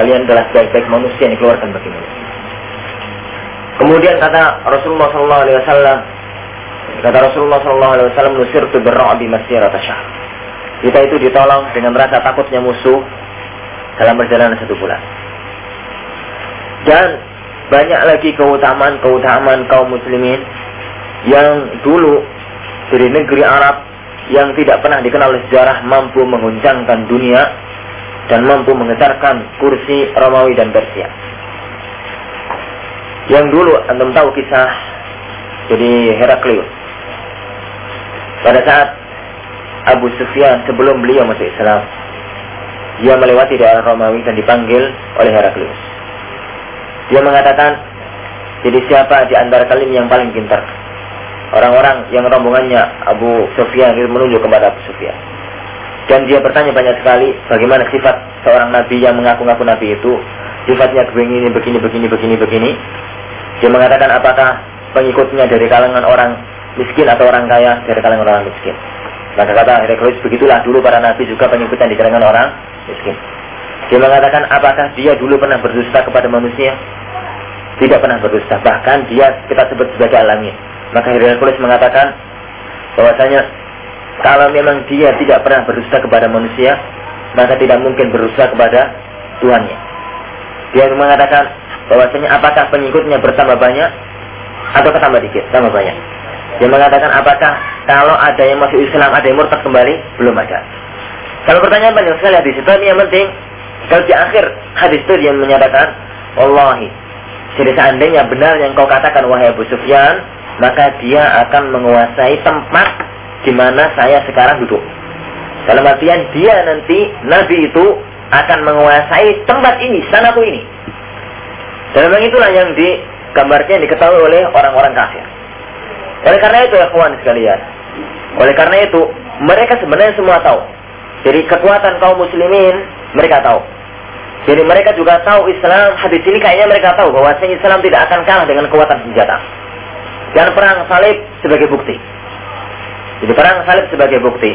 Kalian adalah sebaik-baik manusia yang dikeluarkan bagi manusia. Kemudian kata Rasulullah wasallam kata Rasulullah sallallahu alaihi wasallam nusirtu birra'bi masirata syahr. Kita itu ditolong dengan rasa takutnya musuh dalam perjalanan satu bulan. Dan banyak lagi keutamaan-keutamaan kaum muslimin yang dulu dari negeri Arab yang tidak pernah dikenal oleh sejarah mampu mengguncangkan dunia dan mampu menggetarkan kursi Romawi dan Persia. Yang dulu antum tahu kisah jadi Heraklius. Pada saat Abu Sufyan sebelum beliau masuk Islam. Dia melewati daerah Romawi dan dipanggil oleh Heraklius. Dia mengatakan, jadi siapa di antara kalian yang paling pintar? Orang-orang yang rombongannya Abu Sufyan itu menunjuk kepada Abu Sufyan. Dan dia bertanya banyak sekali bagaimana sifat seorang nabi yang mengaku-ngaku nabi itu. Sifatnya begini, begini, begini, begini, begini. Dia mengatakan apakah pengikutnya dari kalangan orang miskin atau orang kaya dari kalangan orang miskin. Maka kata Heraklius begitulah dulu para nabi juga pengikutnya di kalangan orang miskin. Dia mengatakan apakah dia dulu pernah berdusta kepada manusia? Tidak pernah berdusta. Bahkan dia kita sebut sebagai alami. Maka Heraklius mengatakan bahwasanya kalau memang dia tidak pernah berdusta kepada manusia, maka tidak mungkin berdusta kepada Tuhannya. Dia mengatakan bahwasanya apakah pengikutnya bertambah banyak atau tambah dikit, tambah banyak. Dia mengatakan apakah kalau ada yang masuk Islam, ada yang murtad kembali? Belum ada. Kalau pertanyaan banyak sekali hadis itu, yang penting kalau di akhir hadis itu dia menyatakan, Wallahi, jadi seandainya benar yang kau katakan wahai Abu Sufyan, maka dia akan menguasai tempat di mana saya sekarang duduk. Dalam artian dia nanti Nabi itu akan menguasai tempat ini, sanaku ini. Dan memang itulah yang digambarnya diketahui oleh orang-orang kafir. Oleh karena itu ya kawan sekalian. Oleh karena itu mereka sebenarnya semua tahu. Jadi kekuatan kaum muslimin mereka tahu. Jadi mereka juga tahu Islam hadis ini kayaknya mereka tahu bahwa Islam tidak akan kalah dengan kekuatan senjata. Dan perang salib sebagai bukti. Jadi perang salib sebagai bukti.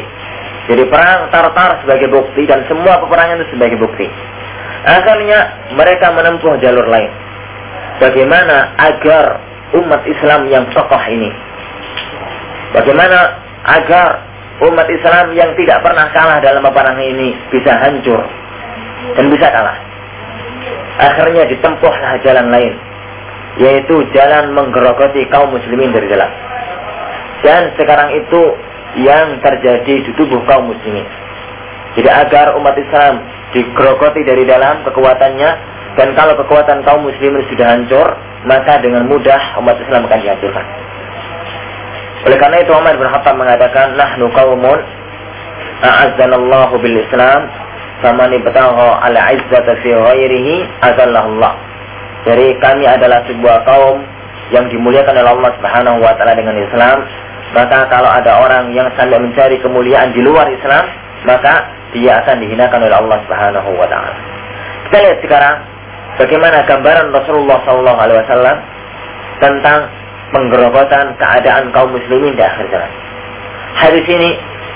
Jadi perang Tartar sebagai bukti dan semua peperangan itu sebagai bukti. Akhirnya mereka menempuh jalur lain. Bagaimana agar umat Islam yang tokoh ini Bagaimana agar umat Islam yang tidak pernah kalah dalam peperangan ini bisa hancur dan bisa kalah. Akhirnya ditempuhlah jalan lain, yaitu jalan menggerogoti kaum muslimin dari dalam. Dan sekarang itu yang terjadi di tubuh kaum muslimin. Jadi agar umat Islam digerogoti dari dalam kekuatannya dan kalau kekuatan kaum muslimin sudah hancur, maka dengan mudah umat Islam akan dihancurkan. Oleh karena itu Umar bin Khattab mengatakan, "Nahnu qaumun a'azzanallahu bil Islam, faman ibtagha al izzata fi ghairihi azallahullah." Jadi kami adalah sebuah kaum yang dimuliakan oleh Allah Subhanahu wa taala dengan Islam, maka kalau ada orang yang sampai mencari kemuliaan di luar Islam, maka dia akan dihinakan oleh Allah Subhanahu wa taala. Kita lihat sekarang bagaimana gambaran Rasulullah sallallahu alaihi wasallam tentang penggerobotan keadaan kaum muslimin di akhir zaman. Hadis ini,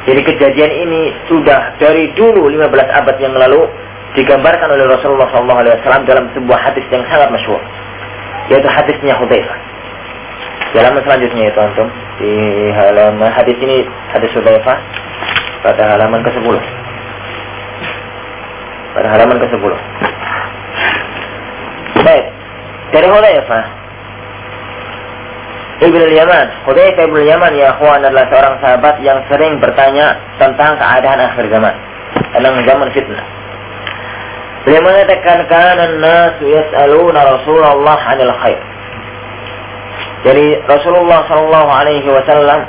jadi kejadian ini sudah dari dulu 15 abad yang lalu digambarkan oleh Rasulullah SAW dalam sebuah hadis yang sangat masyhur, yaitu hadisnya Hudzaifah. Di halaman selanjutnya itu antum di halaman hadis ini hadis Hudzaifah pada halaman ke-10. Pada halaman ke-10. Baik. Dari Hudzaifah Ibn Yaman, Hudayfa Ibn Yaman ya akhwan adalah seorang sahabat yang sering bertanya tentang keadaan akhir zaman, tentang zaman fitnah. Beliau mengatakan kana nasu yas'aluna Rasulullah 'anil khair. Jadi Rasulullah Shallallahu alaihi wasallam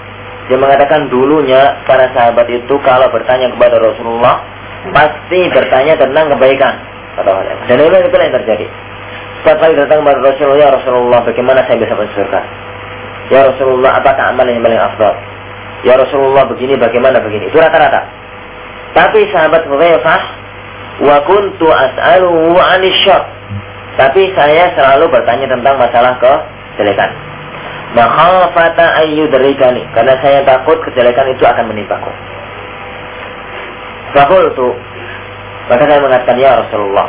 dia mengatakan dulunya para sahabat itu kalau bertanya kepada Rasulullah pasti bertanya tentang kebaikan. Dan itu itu yang terjadi. Setiap kali datang kepada Rasulullah, ya Rasulullah, bagaimana saya bisa masuk surga? Ya Rasulullah, apakah amalan yang paling afdal? Ya Rasulullah, begini bagaimana begini? Itu rata-rata. Tapi sahabat Hudzaifah, wa kuntu as'aluhu 'anil Tapi saya selalu bertanya tentang masalah kejelekan. Makhafata ayyudrikani, karena saya takut kejelekan itu akan menimpaku. Fakultu, maka saya mengatakan ya Rasulullah,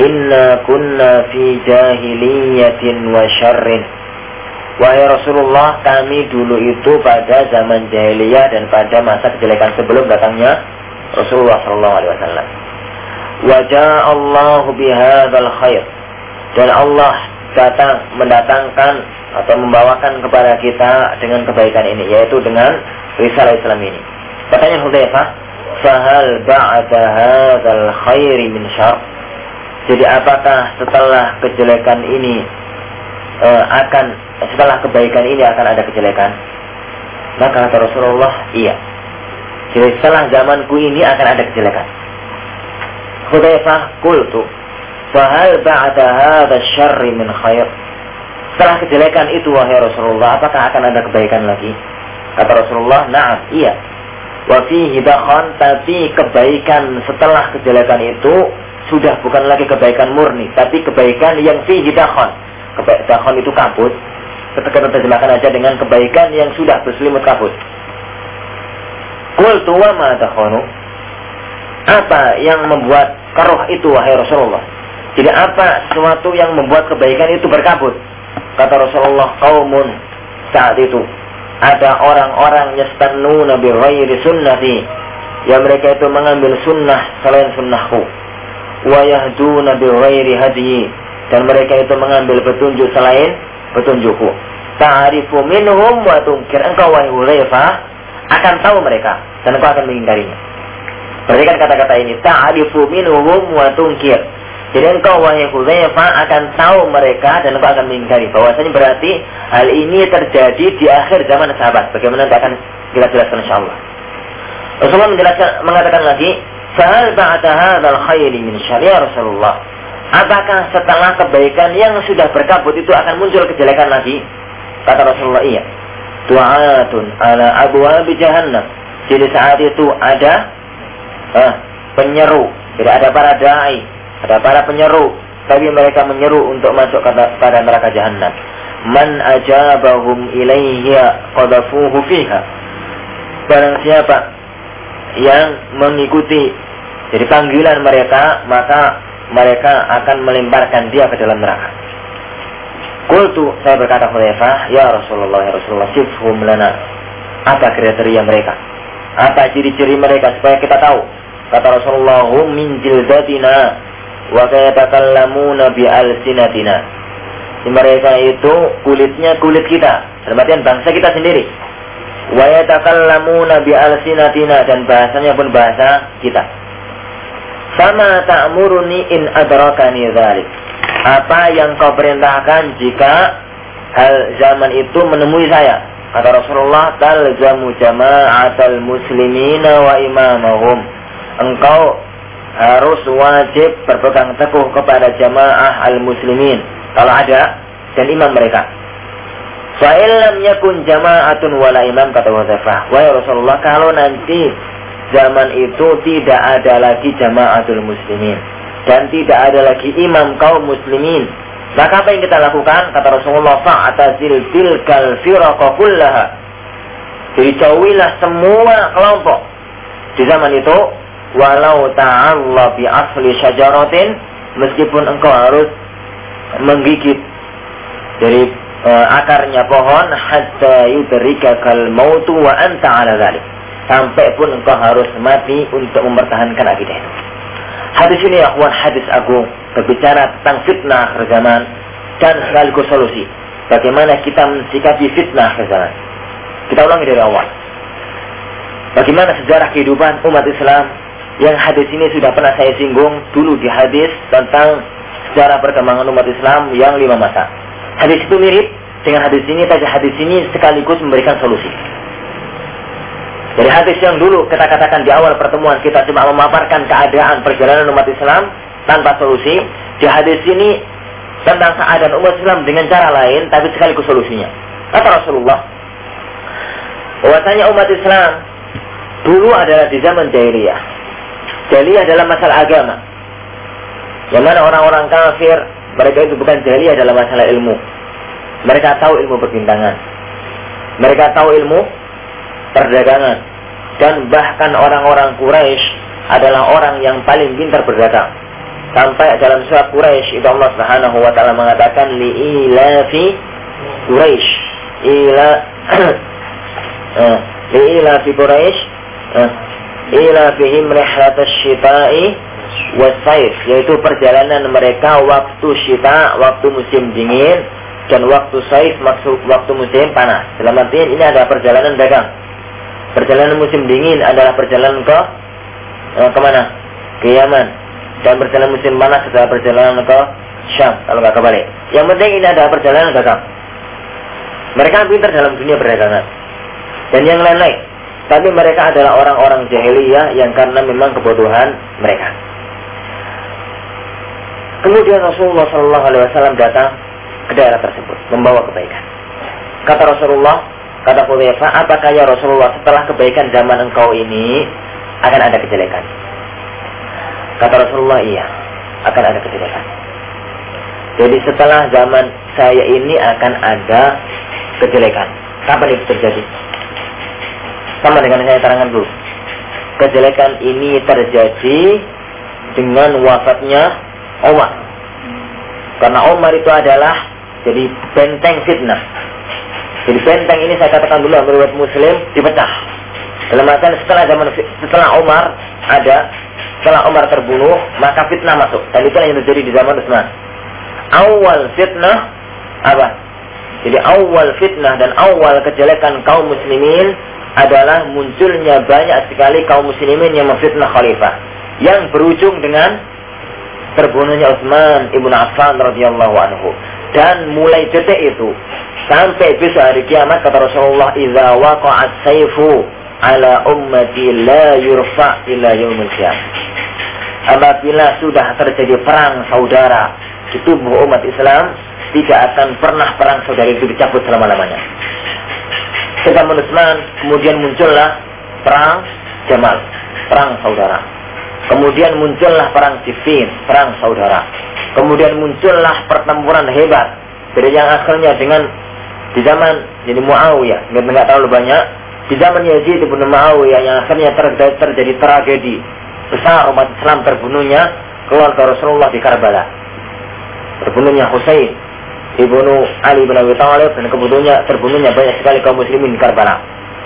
inna kunna fi jahiliyatin wa syarrin Wahai Rasulullah, kami dulu itu pada zaman jahiliyah dan pada masa kejelekan sebelum datangnya Rasulullah Sallallahu Alaihi Wasallam. Wajah Allah bihadzal khair dan Allah datang mendatangkan atau membawakan kepada kita dengan kebaikan ini, yaitu dengan risalah Islam ini. Pertanyaan Hudzaifah, fahal ba'da hadzal khairi min syar? Jadi apakah setelah kejelekan ini uh, akan setelah kebaikan ini akan ada kejelekan? Maka kata Rasulullah, iya. Jadi setelah zamanku ini akan ada kejelekan. Hudzaifah qultu Fahal ba'da hadha syarri min khair? Setelah kejelekan itu wahai Rasulullah Apakah akan ada kebaikan lagi? Kata Rasulullah Naam iya. Wa fihi Tapi kebaikan setelah kejelekan itu Sudah bukan lagi kebaikan murni Tapi kebaikan yang fihi dakhon Dakhon itu kabut. Kita terjemahkan aja dengan kebaikan yang sudah berselimut kabut. Qul tuwa ma Apa yang membuat karuh itu wahai Rasulullah? Jadi apa sesuatu yang membuat kebaikan itu berkabut? Kata Rasulullah, kaumun saat itu ada orang-orang yastannuna bi ghairi sunnati yang mereka itu mengambil sunnah selain sunnahku wa yahduna bi ghairi hadyi dan mereka itu mengambil petunjuk selain petunjukku. Ta'arifu minhum wa tungkir. Engkau wahai Hudzaifah akan tahu mereka dan engkau akan mengingkarinya. Perhatikan kata-kata ini. Ta'arifu minhum wa tungkir. Jadi engkau wahai Hudzaifah akan tahu mereka dan engkau akan mengingkari. Bahwasanya berarti hal ini terjadi di akhir zaman sahabat. Bagaimana nanti akan kita jelaskan insyaallah. Rasulullah menjelaskan mengatakan lagi, "Fahal ba'da hadzal khairi min syariah Rasulullah?" Apakah setelah kebaikan yang sudah berkabut itu akan muncul kejelekan lagi? Kata Rasulullah, iya. Tu'atun ala abwabi jahannam. Jadi saat itu ada eh, penyeru. Jadi ada para da'i, ada para penyeru. Tapi mereka menyeru untuk masuk pada neraka jahannam. Man ajabahum ilaihiya qadafuhu fiha. Barang siapa yang mengikuti jadi panggilan mereka, maka mereka akan melemparkan dia ke dalam neraka. Kultu saya berkata Hudzaifah, ya Rasulullah, ya Rasulullah, sifhum lana. Apa kriteria mereka? Apa ciri-ciri mereka supaya kita tahu? Kata Rasulullah, hum min jildatina wa kayatakallamuna bi alsinatina. Mereka itu kulitnya kulit kita, dalam bangsa kita sendiri. Wa yatakallamuna bi alsinatina dan bahasanya pun bahasa kita. Sama ta'muruni in adrakani dzalik. Apa yang kau perintahkan jika hal zaman itu menemui saya? Kata Rasulullah, talzamu jama'atal muslimina wa imamahum. Engkau harus wajib berpegang teguh kepada jamaah al-muslimin. Kalau ada, dan imam mereka. Fa'ilam yakun jama'atun wala imam kata Wazafah. Wahai Rasulullah, kalau nanti zaman itu tidak ada lagi jamaatul muslimin dan tidak ada lagi imam kaum muslimin. Maka apa yang kita lakukan? Kata Rasulullah, fa'atazil tilkal firaqa kullaha. Jadi jauhilah semua kelompok di zaman itu walau ta'alla bi asli syajaratin meskipun engkau harus menggigit dari uh, akarnya pohon hatta yudrikakal mautu wa anta ala dhalik sampai pun engkau harus mati untuk mempertahankan akidah itu. Hadis ini ya hadis agung berbicara tentang fitnah akhir zaman dan sekaligus solusi. Bagaimana kita mensikapi fitnah akhir zaman. Kita ulangi dari awal. Bagaimana sejarah kehidupan umat Islam yang hadis ini sudah pernah saya singgung dulu di hadis tentang sejarah perkembangan umat Islam yang lima masa. Hadis itu mirip dengan hadis ini, tapi hadis ini sekaligus memberikan solusi. Dari hadis yang dulu kita katakan di awal pertemuan kita cuma memaparkan keadaan perjalanan umat Islam tanpa solusi. Di hadis ini tentang keadaan umat Islam dengan cara lain tapi sekaligus solusinya. Kata Rasulullah, bahwasanya umat Islam dulu adalah di zaman jahiliyah. Jahiliyah dalam masalah agama. Yang orang-orang kafir mereka itu bukan jahiliyah dalam masalah ilmu. Mereka tahu ilmu perbintangan. Mereka tahu ilmu perdagangan dan bahkan orang-orang Quraisy adalah orang yang paling pintar berdagang. Sampai dalam surat Quraisy itu Allah Subhanahu wa taala mengatakan li ilafi Quraisy ila <coughs> eh, li ilafi Quraisy eh, ila fihim rihlatasy syita'i wasaif yaitu perjalanan mereka waktu syita waktu musim dingin dan waktu saif maksud waktu musim panas. Dalam artian ini ada perjalanan dagang Perjalanan musim dingin adalah perjalanan ke eh, ke mana? Ke Yaman. Dan perjalanan musim panas adalah perjalanan ke Syam. Kalau nggak kebalik. Yang penting ini adalah perjalanan dagang. Mereka pintar dalam dunia perdagangan. Dan yang lain-lain. Tapi mereka adalah orang-orang jahiliyah yang karena memang kebutuhan mereka. Kemudian Rasulullah Shallallahu Alaihi Wasallam datang ke daerah tersebut membawa kebaikan. Kata Rasulullah, kata Hudzaifah, apakah ya Rasulullah setelah kebaikan zaman engkau ini akan ada kejelekan? Kata Rasulullah, iya, akan ada kejelekan. Jadi setelah zaman saya ini akan ada kejelekan. Kapan itu terjadi? Sama dengan saya terangkan dulu. Kejelekan ini terjadi dengan wafatnya Umar. Karena Umar itu adalah jadi benteng fitnah. Jadi benteng ini saya katakan dulu menurut Muslim dipecah. Dalam artian setelah zaman setelah Umar ada setelah Umar terbunuh maka fitnah masuk dan itu yang terjadi di zaman Utsman. Awal fitnah apa? Jadi awal fitnah dan awal kejelekan kaum muslimin adalah munculnya banyak sekali kaum muslimin yang memfitnah khalifah yang berujung dengan terbunuhnya Utsman ibnu Affan radhiyallahu anhu. Dan mulai detik itu sampai besok hari kiamat kata Rasulullah, "Idza waqa'at sayfu ala ummati la yurfa ila yaumil qiyamah." Apabila sudah terjadi perang saudara di tubuh umat Islam, tidak akan pernah perang saudara itu dicabut selama-lamanya. Zaman Utsman kemudian muncullah perang Jamal, perang saudara. Kemudian muncullah perang Siffin, perang saudara. Kemudian muncullah pertempuran hebat. Dari yang akhirnya dengan di zaman jadi Muawiyah, nggak terlalu banyak. Di zaman Yazid ibn Muawiyah yang akhirnya terjadi, terjadi tragedi besar umat Islam terbunuhnya keluarga Rasulullah di Karbala. Terbunuhnya Husain ibnu Ali bin Abi Thalib dan kebunuhnya terbunuhnya banyak sekali kaum muslimin di Karbala.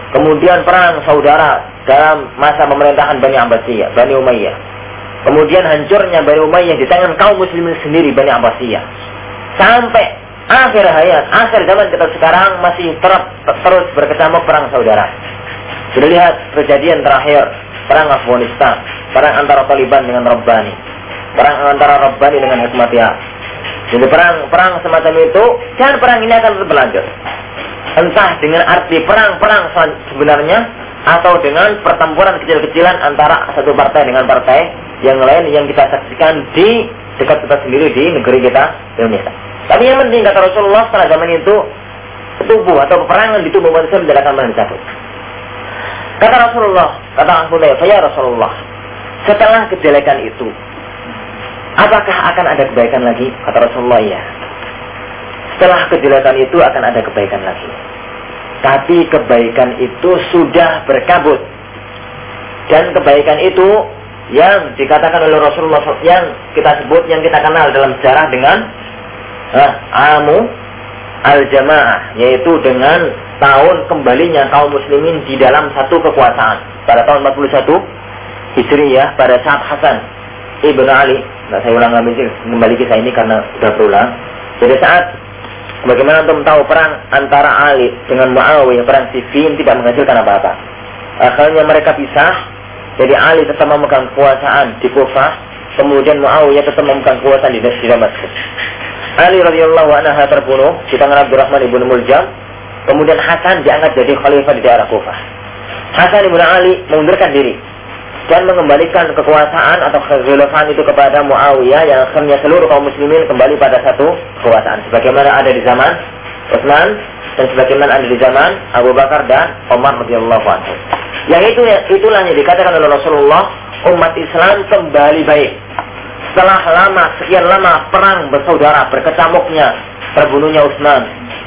Kemudian perang saudara dalam masa pemerintahan Bani Abbasiyah, Bani Umayyah. Kemudian hancurnya Bani Umayyah di tangan kaum muslimin sendiri Bani Abbasiyah. Sampai akhir hayat, akhir zaman kita sekarang masih ter terus berkecamuk perang saudara. Sudah lihat kejadian terakhir perang Afghanistan, perang antara Taliban dengan Rabbani, perang antara Rabbani dengan Hikmatiyah. Jadi perang perang semacam itu dan perang ini akan terus berlanjut. Entah dengan arti perang-perang sebenarnya atau dengan pertempuran kecil-kecilan antara satu partai dengan partai yang lain yang kita saksikan di dekat kita sendiri di negeri kita Indonesia. Tapi yang penting kata Rasulullah setelah zaman itu tubuh atau peperangan di tubuh manusia tidak akan pernah dicabut. Kata Rasulullah, kata Hudzaifah ya Rasulullah, setelah kejelekan itu, apakah akan ada kebaikan lagi? Kata Rasulullah ya. Setelah kejelekan itu akan ada kebaikan lagi. Tapi kebaikan itu sudah berkabut. Dan kebaikan itu yang dikatakan oleh Rasulullah yang kita sebut, yang kita kenal dalam sejarah dengan ah, amu al-jamaah, yaitu dengan tahun kembalinya kaum muslimin di dalam satu kekuasaan. Pada tahun 41 Hijriyah pada saat Hasan Ibn Ali, nah saya ulang kembali kisah ini karena sudah berulang. Jadi saat Bagaimana untuk tahu perang antara Ali dengan Muawiyah, perang Siffin tidak menghasilkan apa-apa. Akhirnya mereka pisah, jadi Ali tetap memegang kekuasaan di Kufah, kemudian Muawiyah tetap memegang kekuasaan di, Damaskus. Ali radhiyallahu anhu terbunuh di tangan Abdurrahman ibnu Muljam, kemudian Hasan diangkat jadi khalifah di daerah Kufah. Hasan ibnu Ali mengundurkan diri dan mengembalikan kekuasaan atau kekhilafahan itu kepada Muawiyah yang akhirnya seluruh kaum muslimin kembali pada satu kekuasaan sebagaimana ada di zaman Utsman dan sebagaimana ada di zaman Abu Bakar dan Umar radhiyallahu anhu. Yang itu itulah yang dikatakan oleh Rasulullah umat Islam kembali baik. Setelah lama sekian lama perang bersaudara berkecamuknya terbunuhnya Utsman,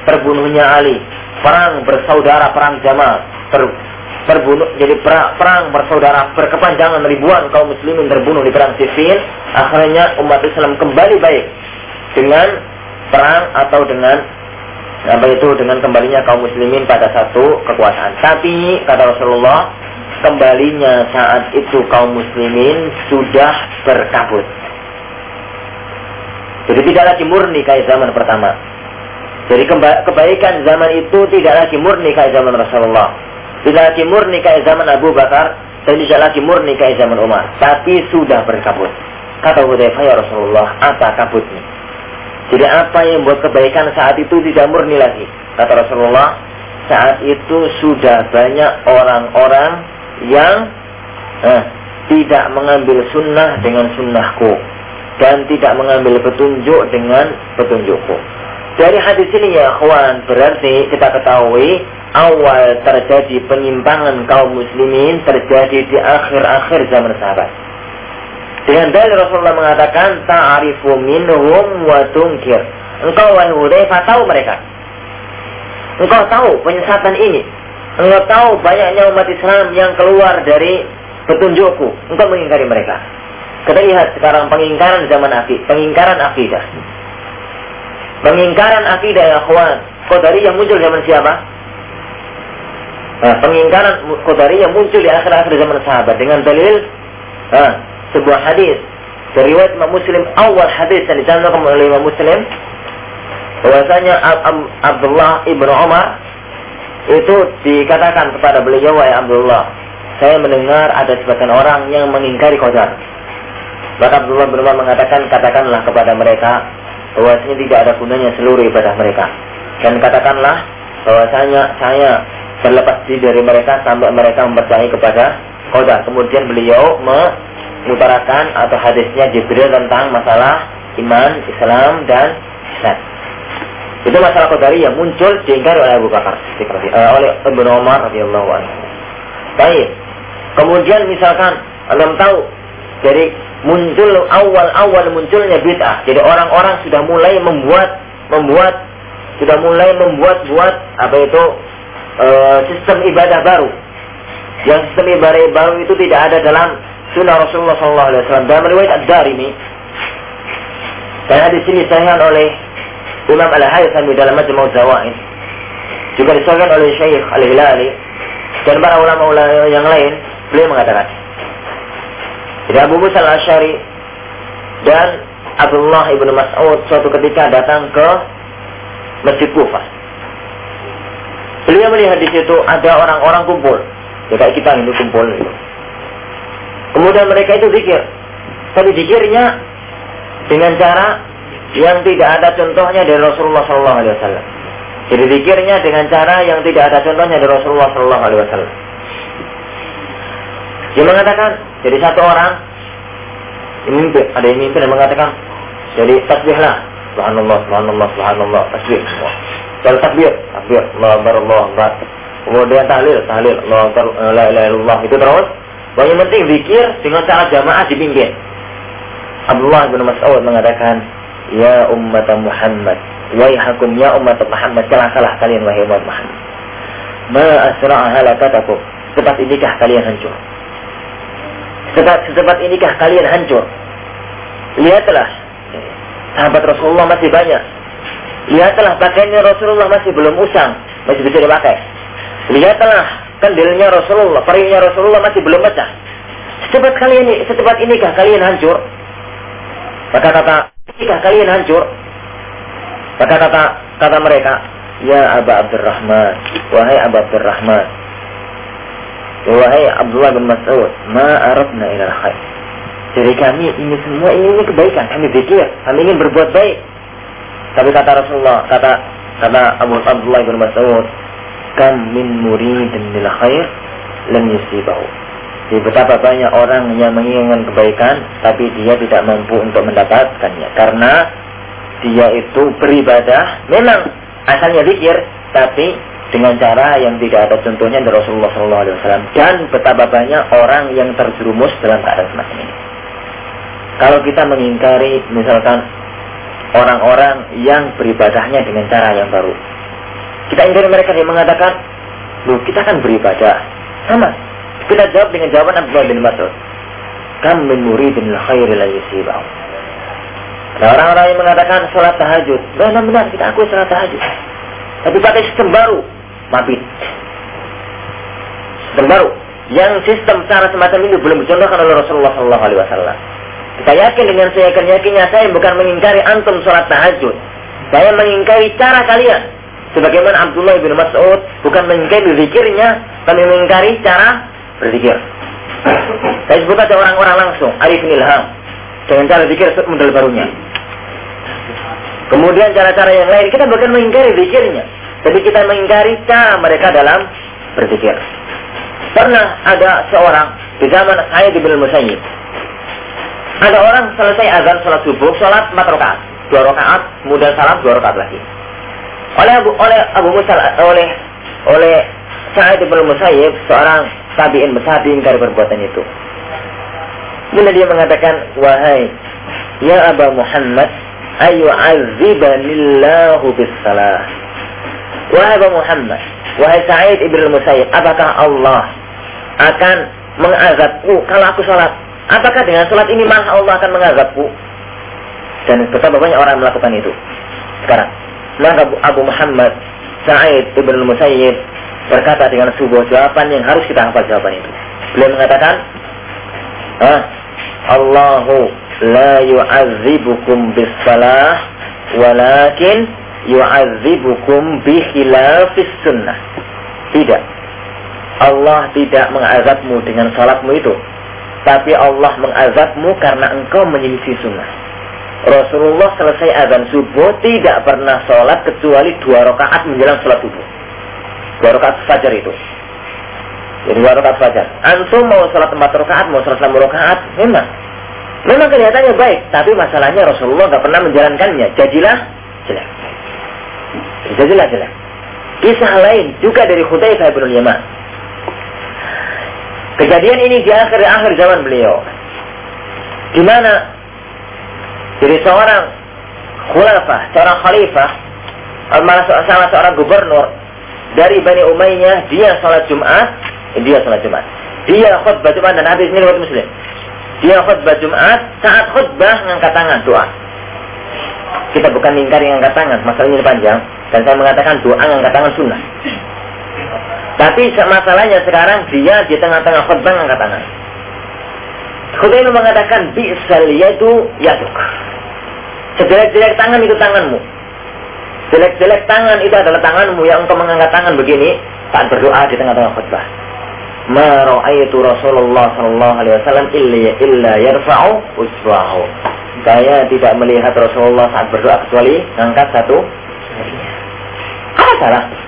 terbunuhnya Ali, perang bersaudara perang Jamal, ter, terbunuh jadi perang, bersaudara berkepanjangan ribuan kaum muslimin terbunuh di perang Siffin akhirnya umat Islam kembali baik dengan perang atau dengan apa itu dengan kembalinya kaum muslimin pada satu kekuasaan. Tapi kata Rasulullah kembalinya saat itu kaum muslimin sudah berkabut jadi tidak lagi murni kayak zaman pertama. Jadi kebaikan zaman itu tidak lagi murni kayak zaman Rasulullah tidak lagi murni kayak zaman Abu Bakar dan tidak lagi murni kayak zaman Umar. Tapi sudah berkabut. Kata Hudzaifah ya Rasulullah, apa kabutnya? Jadi apa yang membuat kebaikan saat itu tidak murni lagi? Kata Rasulullah, saat itu sudah banyak orang-orang yang eh, tidak mengambil sunnah dengan sunnahku dan tidak mengambil petunjuk dengan petunjukku. Dari hadis ini ya kawan berarti kita ketahui awal terjadi penyimpangan kaum muslimin terjadi di akhir-akhir zaman sahabat. Dengan dalil Rasulullah mengatakan ta'arifu minhum wa tunkir. Engkau wahai Hudzaifah tahu mereka. Engkau tahu penyesatan ini. Engkau tahu banyaknya umat Islam yang keluar dari petunjukku. Engkau mengingkari mereka. Kita lihat sekarang pengingkaran zaman akhir, pengingkaran akidah. Pengingkaran akidah ya kawan. Qadari yang muncul zaman siapa? Nah, pengingkaran Qadari yang muncul di akhir-akhir zaman sahabat dengan dalil nah, sebuah hadis. Dari riwayat Imam Muslim awal hadis yang dicantumkan oleh Imam Muslim bahwasanya Abdullah ibnu Umar itu dikatakan kepada beliau wahai Abdullah saya mendengar ada sebagian orang yang mengingkari qadar. Maka Abdullah bin Umar mengatakan katakanlah kepada mereka bahwasanya tidak ada gunanya seluruh ibadah mereka. Dan katakanlah bahwasanya saya terlepas diri dari mereka sampai mereka mempercayai kepada qadar kemudian beliau mengutarakan atau hadisnya Jibril tentang masalah iman, Islam dan ihsan. Itu masalah qadari yang muncul diingkari oleh Abu Bakar uh, oleh Ibnu Umar radhiyallahu anhu. Baik. Kemudian misalkan Anda tahu dari muncul awal-awal munculnya bid'ah. Jadi orang-orang sudah mulai membuat membuat sudah mulai membuat buat apa itu e, sistem ibadah baru. Yang sistem ibadah baru itu tidak ada dalam sunnah Rasulullah SAW. Dalam riwayat Ad-Darimi dan di sini disahihan oleh Imam Al-Haythami dalam Majmu' Zawaid juga disahkan oleh Syekh Al-Hilali dan para ulama-ulama yang lain beliau mengatakan jadi Abu Musa Al-Asy'ari dan Abdullah ibnu Mas'ud suatu ketika datang ke Masjid Kufah. Beliau melihat di situ ada orang-orang kumpul, ya kayak kita ini kumpul gitu. Kemudian mereka itu zikir. Tapi zikirnya dengan cara yang tidak ada contohnya dari Rasulullah Sallallahu Alaihi Wasallam. Jadi zikirnya dengan cara yang tidak ada contohnya dari Rasulullah Sallallahu Alaihi Wasallam. Dia mengatakan, jadi satu orang mimpi, ada yang mimpi dan mengatakan, jadi tasbihlah, subhanallah, subhanallah, subhanallah, tasbih semua. Kalau takbir, takbir, Allah Akbar, Allah Akbar. Kemudian tahlil, tahlil, Allah Akbar, la ilaha illallah. Itu terus. Yang penting zikir dengan cara jamaah dipimpin. Abdullah bin Mas'ud mengatakan, Ya umat Muhammad Waihakum ya umat Muhammad Celakalah kalian wahai umat Muhammad Ma asra'a halakatakum Secepat inikah kalian hancur Secepat, secepat inikah kalian hancur Lihatlah Sahabat Rasulullah masih banyak. Lihatlah pakaiannya Rasulullah masih belum usang Masih bisa dipakai. Lihatlah kandilnya Rasulullah Perinya Rasulullah masih belum pecah. Secepat kalian ini, secepat inikah kalian hancur? Maka kata jika kalian hancur, maka kata kata mereka, Ya Aba Abdurrahman, wahai Aba Abdurrahman, wahai Abdullah bin Mas'ud, ma arabna ila khair. Jadi kami ini semua ini kebaikan, kami pikir, kami ingin berbuat baik. Tapi kata Rasulullah, kata kata Abu Abdullah bin Mas'ud, kam min muridin lil khair lam yusibahu. Jadi betapa banyak orang yang menginginkan kebaikan tapi dia tidak mampu untuk mendapatkannya karena dia itu beribadah memang asalnya zikir tapi dengan cara yang tidak ada contohnya dari Rasulullah SAW dan betapa banyak orang yang terjerumus dalam keadaan semacam ini. Kalau kita mengingkari misalkan orang-orang yang beribadahnya dengan cara yang baru, kita ingkari mereka yang mengatakan, loh kita kan beribadah sama kita jawab dengan jawaban Abdullah bin Mas'ud. Kam min muridin khairi la yusibahu. Ada orang-orang yang mengatakan sholat tahajud. Benar-benar kita akui sholat tahajud. Tapi pakai sistem baru. Mabit. Sistem baru. Yang sistem cara semacam ini belum dicontohkan oleh Rasulullah SAW. Kita yakin dengan saya yakin yakinnya saya bukan mengingkari antum sholat tahajud. Saya mengingkari cara kalian. Sebagaimana Abdullah bin Mas'ud bukan mengingkari zikirnya, tapi mengingkari cara berzikir. Saya sebut aja orang-orang langsung, arif ilham. Dengan cara zikir model barunya. Kemudian cara-cara yang lain, kita bukan mengingkari zikirnya. Jadi kita mengingkari cara mereka dalam berpikir. Pernah ada seorang di zaman saya di Musayyib. Ada orang selesai azan sholat subuh, sholat empat rakaat, dua rakaat, kemudian salam dua rakaat lagi. Oleh Abu oleh Abu Musa oleh oleh Sa'id bin Musayyib seorang tabi'in besar diingkari perbuatan itu. Kemudian dia mengatakan, wahai ya Aba Muhammad, ayu azibanillahu bis salah. Wahai Abu Muhammad, wahai Sa'id ibn Musayyib, apakah Allah akan mengazabku kalau aku sholat? Apakah dengan sholat ini malah Allah akan mengazabku? Dan betapa banyak orang melakukan itu sekarang. Maka Abu Muhammad Sa'id ibn Musayyib berkata dengan sebuah jawaban yang harus kita hafal jawaban itu. Beliau mengatakan, ah, Allahu la yu'adzibukum bis salah walakin yu'adzibukum bi khilafis sunnah. Tidak. Allah tidak mengazabmu dengan salatmu itu. Tapi Allah mengazabmu karena engkau menyelisih sunnah. Rasulullah selesai azan subuh tidak pernah sholat kecuali dua rakaat menjelang sholat subuh. Dua rakaat fajar itu. Jadi dua rakaat fajar. Antum mau sholat empat rakaat, mau sholat enam rakaat, memang. Memang kelihatannya baik, tapi masalahnya Rasulullah nggak pernah menjalankannya. Jadilah jelek. Jadilah jelek. Kisah lain juga dari Hudzaifah bin Yaman. Kejadian ini di akhir akhir zaman beliau. Di mana jadi seorang khulafah, seorang khalifah, malah salah seorang gubernur dari Bani Umayyah, dia salat Jumat, dia salat Jumat. Dia khutbah Jumat dan hadis ini buat muslim. Dia khutbah Jumat, saat khutbah ngangkat tangan doa. Kita bukan ingkari ngangkat tangan, masalahnya panjang. Dan saya mengatakan doa ngangkat tangan sunnah. Tapi masalahnya sekarang dia di tengah-tengah khutbah ngangkat tangan. Khutbah ini mengatakan bi'sal yadu yaduk. Sejelek-jelek tangan itu tanganmu. Jelek-jelek tangan itu adalah tanganmu yang engkau mengangkat tangan begini saat berdoa di tengah-tengah khutbah. Ma ra'aitu Rasulullah sallallahu alaihi wasallam illa illa yarfa'u usbahu. Saya tidak melihat Rasulullah saat berdoa kecuali angkat satu Apa salah?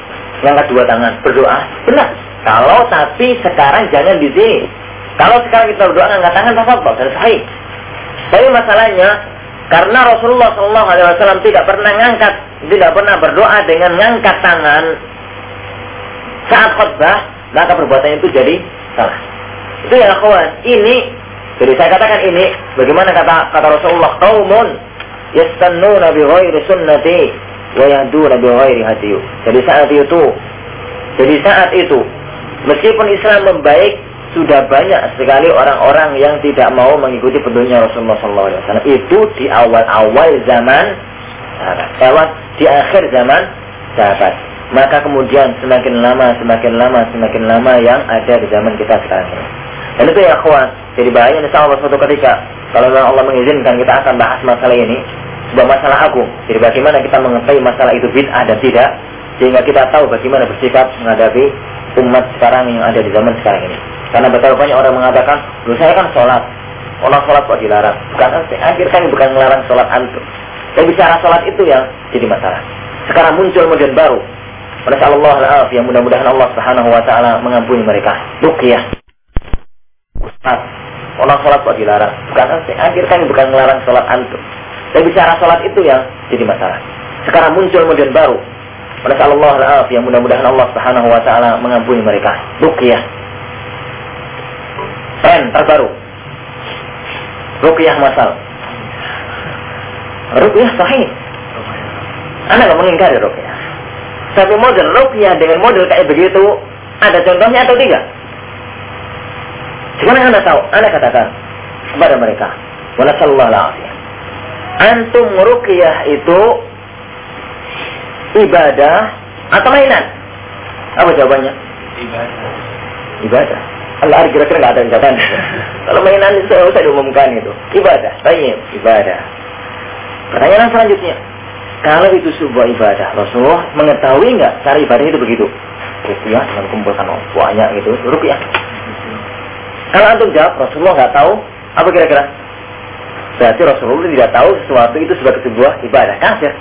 Angkat dua tangan berdoa. Benar. Kalau tapi sekarang jangan di sini. Kalau sekarang kita berdoa angkat tangan apa dan sahih. Tapi masalahnya karena Rasulullah Shallallahu Alaihi Wasallam tidak pernah ngangkat, tidak pernah berdoa dengan ngangkat tangan saat khutbah, maka perbuatan itu jadi salah. Itu ya kawan. Ini, jadi saya katakan ini, bagaimana kata kata Rasulullah, kaumun yastannuna bi ghairi sunnati wa yahduna bi ghairi. Jadi saat itu, jadi saat itu, meskipun Islam membaik, sudah banyak sekali orang-orang yang tidak mau mengikuti petunjuk Rasulullah SAW. Itu di awal-awal zaman sahabat. di akhir zaman sahabat. Maka kemudian semakin lama, semakin lama, semakin lama yang ada di zaman kita sekarang. Dan itu ya kawan, jadi bahaya insya Allah suatu ketika kalau Allah mengizinkan kita akan bahas masalah ini sebuah masalah agung. Jadi bagaimana kita mengetahui masalah itu bid'ah dan tidak sehingga kita tahu bagaimana bersikap menghadapi umat sekarang yang ada di zaman sekarang ini. Karena betapa banyak orang mengatakan, lu saya kan sholat. Orang sholat kok dilarang. Bukan, akhir kan bukan melarang sholat antum. Yang bicara sholat itu yang jadi masalah. Sekarang muncul model baru. Masya Allah al yang mudah-mudahan Allah Subhanahu Wa Taala mengampuni mereka. Rukyah. Ustaz, orang sholat kok dilarang. Bukan, akhir kan bukan melarang sholat antum. Yang bicara sholat itu yang jadi masalah. Sekarang muncul model baru. Masya Allah al yang mudah-mudahan Allah Subhanahu Wa Taala mengampuni mereka. Rukyah tren terbaru. Rukyah masal. Rukyah sahih. Anda nggak mengingkari rukyah. Tapi model rukyah dengan model kayak begitu, ada contohnya atau tidak? Gimana anda tahu? Anda katakan kepada mereka. Wanasallallahu alaihi Antum rukyah itu ibadah atau mainan? Apa jawabannya? Ibadah. Ibadah. Allah kira-kira nggak ada yang jawaban. <laughs> Kalau mainan itu saya usah diumumkan itu. Ibadah, baik, ibadah. Pertanyaan selanjutnya, kalau itu sebuah ibadah, Rasulullah mengetahui nggak cara ibadah itu begitu? Rupiah dengan kumpulkan banyak gitu, rupiah. Kalau antum jawab, Rasulullah nggak tahu, apa kira-kira? Berarti Rasulullah tidak tahu sesuatu itu sebagai sebuah ibadah kafir.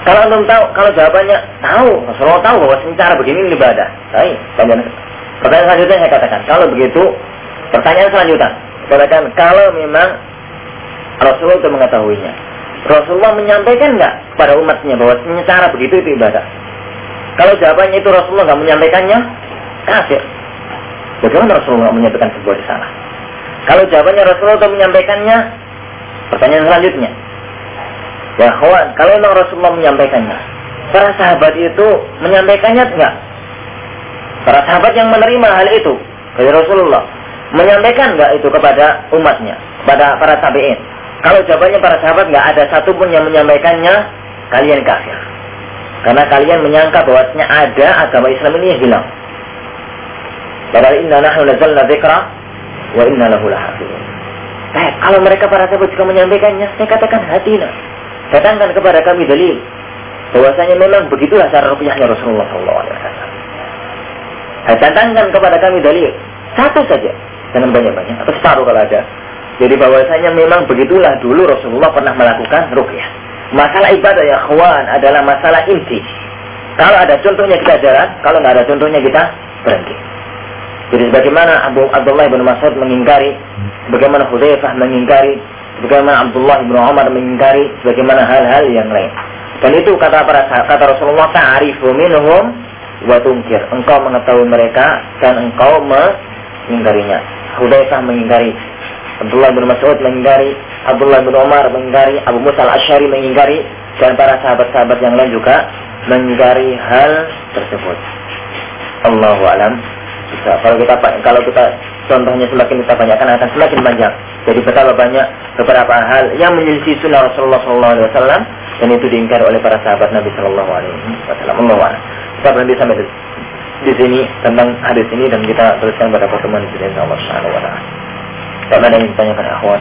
Kalau antum tahu, kalau jawabannya tahu, Rasulullah tahu bahwa cara begini ibadah. Baik, pertanyaan selanjutnya saya katakan, kalau begitu, pertanyaan selanjutnya, katakan kalau memang Rasulullah itu mengetahuinya, Rasulullah menyampaikan nggak kepada umatnya bahwa cara begitu itu ibadah? Kalau jawabannya itu Rasulullah nggak menyampaikannya, kafir. Bagaimana Rasulullah menyampaikan sebuah salah? Kalau jawabannya Rasulullah itu menyampaikannya, pertanyaan selanjutnya, Ya kawan, kalau memang Rasulullah menyampaikannya, para sahabat itu menyampaikannya enggak? Para sahabat yang menerima hal itu dari Rasulullah menyampaikan enggak itu kepada umatnya, kepada para tabiin? Kalau jawabannya para sahabat enggak ada satupun yang menyampaikannya, kalian kafir. Karena kalian menyangka bahwasanya ada agama Islam ini yang hilang. Padahal inna nahnu nazzalna dzikra wa inna lahu lahafizun. Eh, kalau mereka para sahabat juga menyampaikannya, saya katakan hatina. Datangkan kepada kami dalil bahwasanya memang begitulah cara rupiahnya Rasulullah SAW. Datangkan kepada kami dalil satu saja, jangan banyak-banyak atau separuh kalau ada. Jadi bahwasanya memang begitulah dulu Rasulullah pernah melakukan rupiah. Masalah ibadah ya kawan adalah masalah inti. Kalau ada contohnya kita jalan, kalau nggak ada contohnya kita berhenti. Jadi bagaimana Abu Abdullah bin Mas'ud mengingkari, bagaimana Hudzaifah mengingkari, Bagaimana Abdullah bin Umar mengingkari bagaimana hal-hal yang lain. Dan itu kata para kata Rasulullah ta'arifu minhum wa tungkir. Engkau mengetahui mereka dan engkau mengingkarinya. Hudzaifah mengingkari, Abdullah bin Mas'ud mengingkari, Abdullah bin Umar mengingkari, Abu Musa al-Asy'ari mengingkari dan para sahabat-sahabat yang lain juga mengingkari hal tersebut. Allahu alam. Bisa. Kalau kita kalau kita contohnya semakin kita banyakkan akan semakin banyak. Jadi betapa banyak beberapa hal yang menyelisih sunnah Rasulullah SAW dan itu diingkari oleh para sahabat Nabi Shallallahu Alaihi Wasallam. Allah Kita berhenti sampai di, di sini tentang hadis ini dan kita teruskan pada pertemuan sini Allah Subhanahu Wa Taala. Karena yang ditanyakan akhwat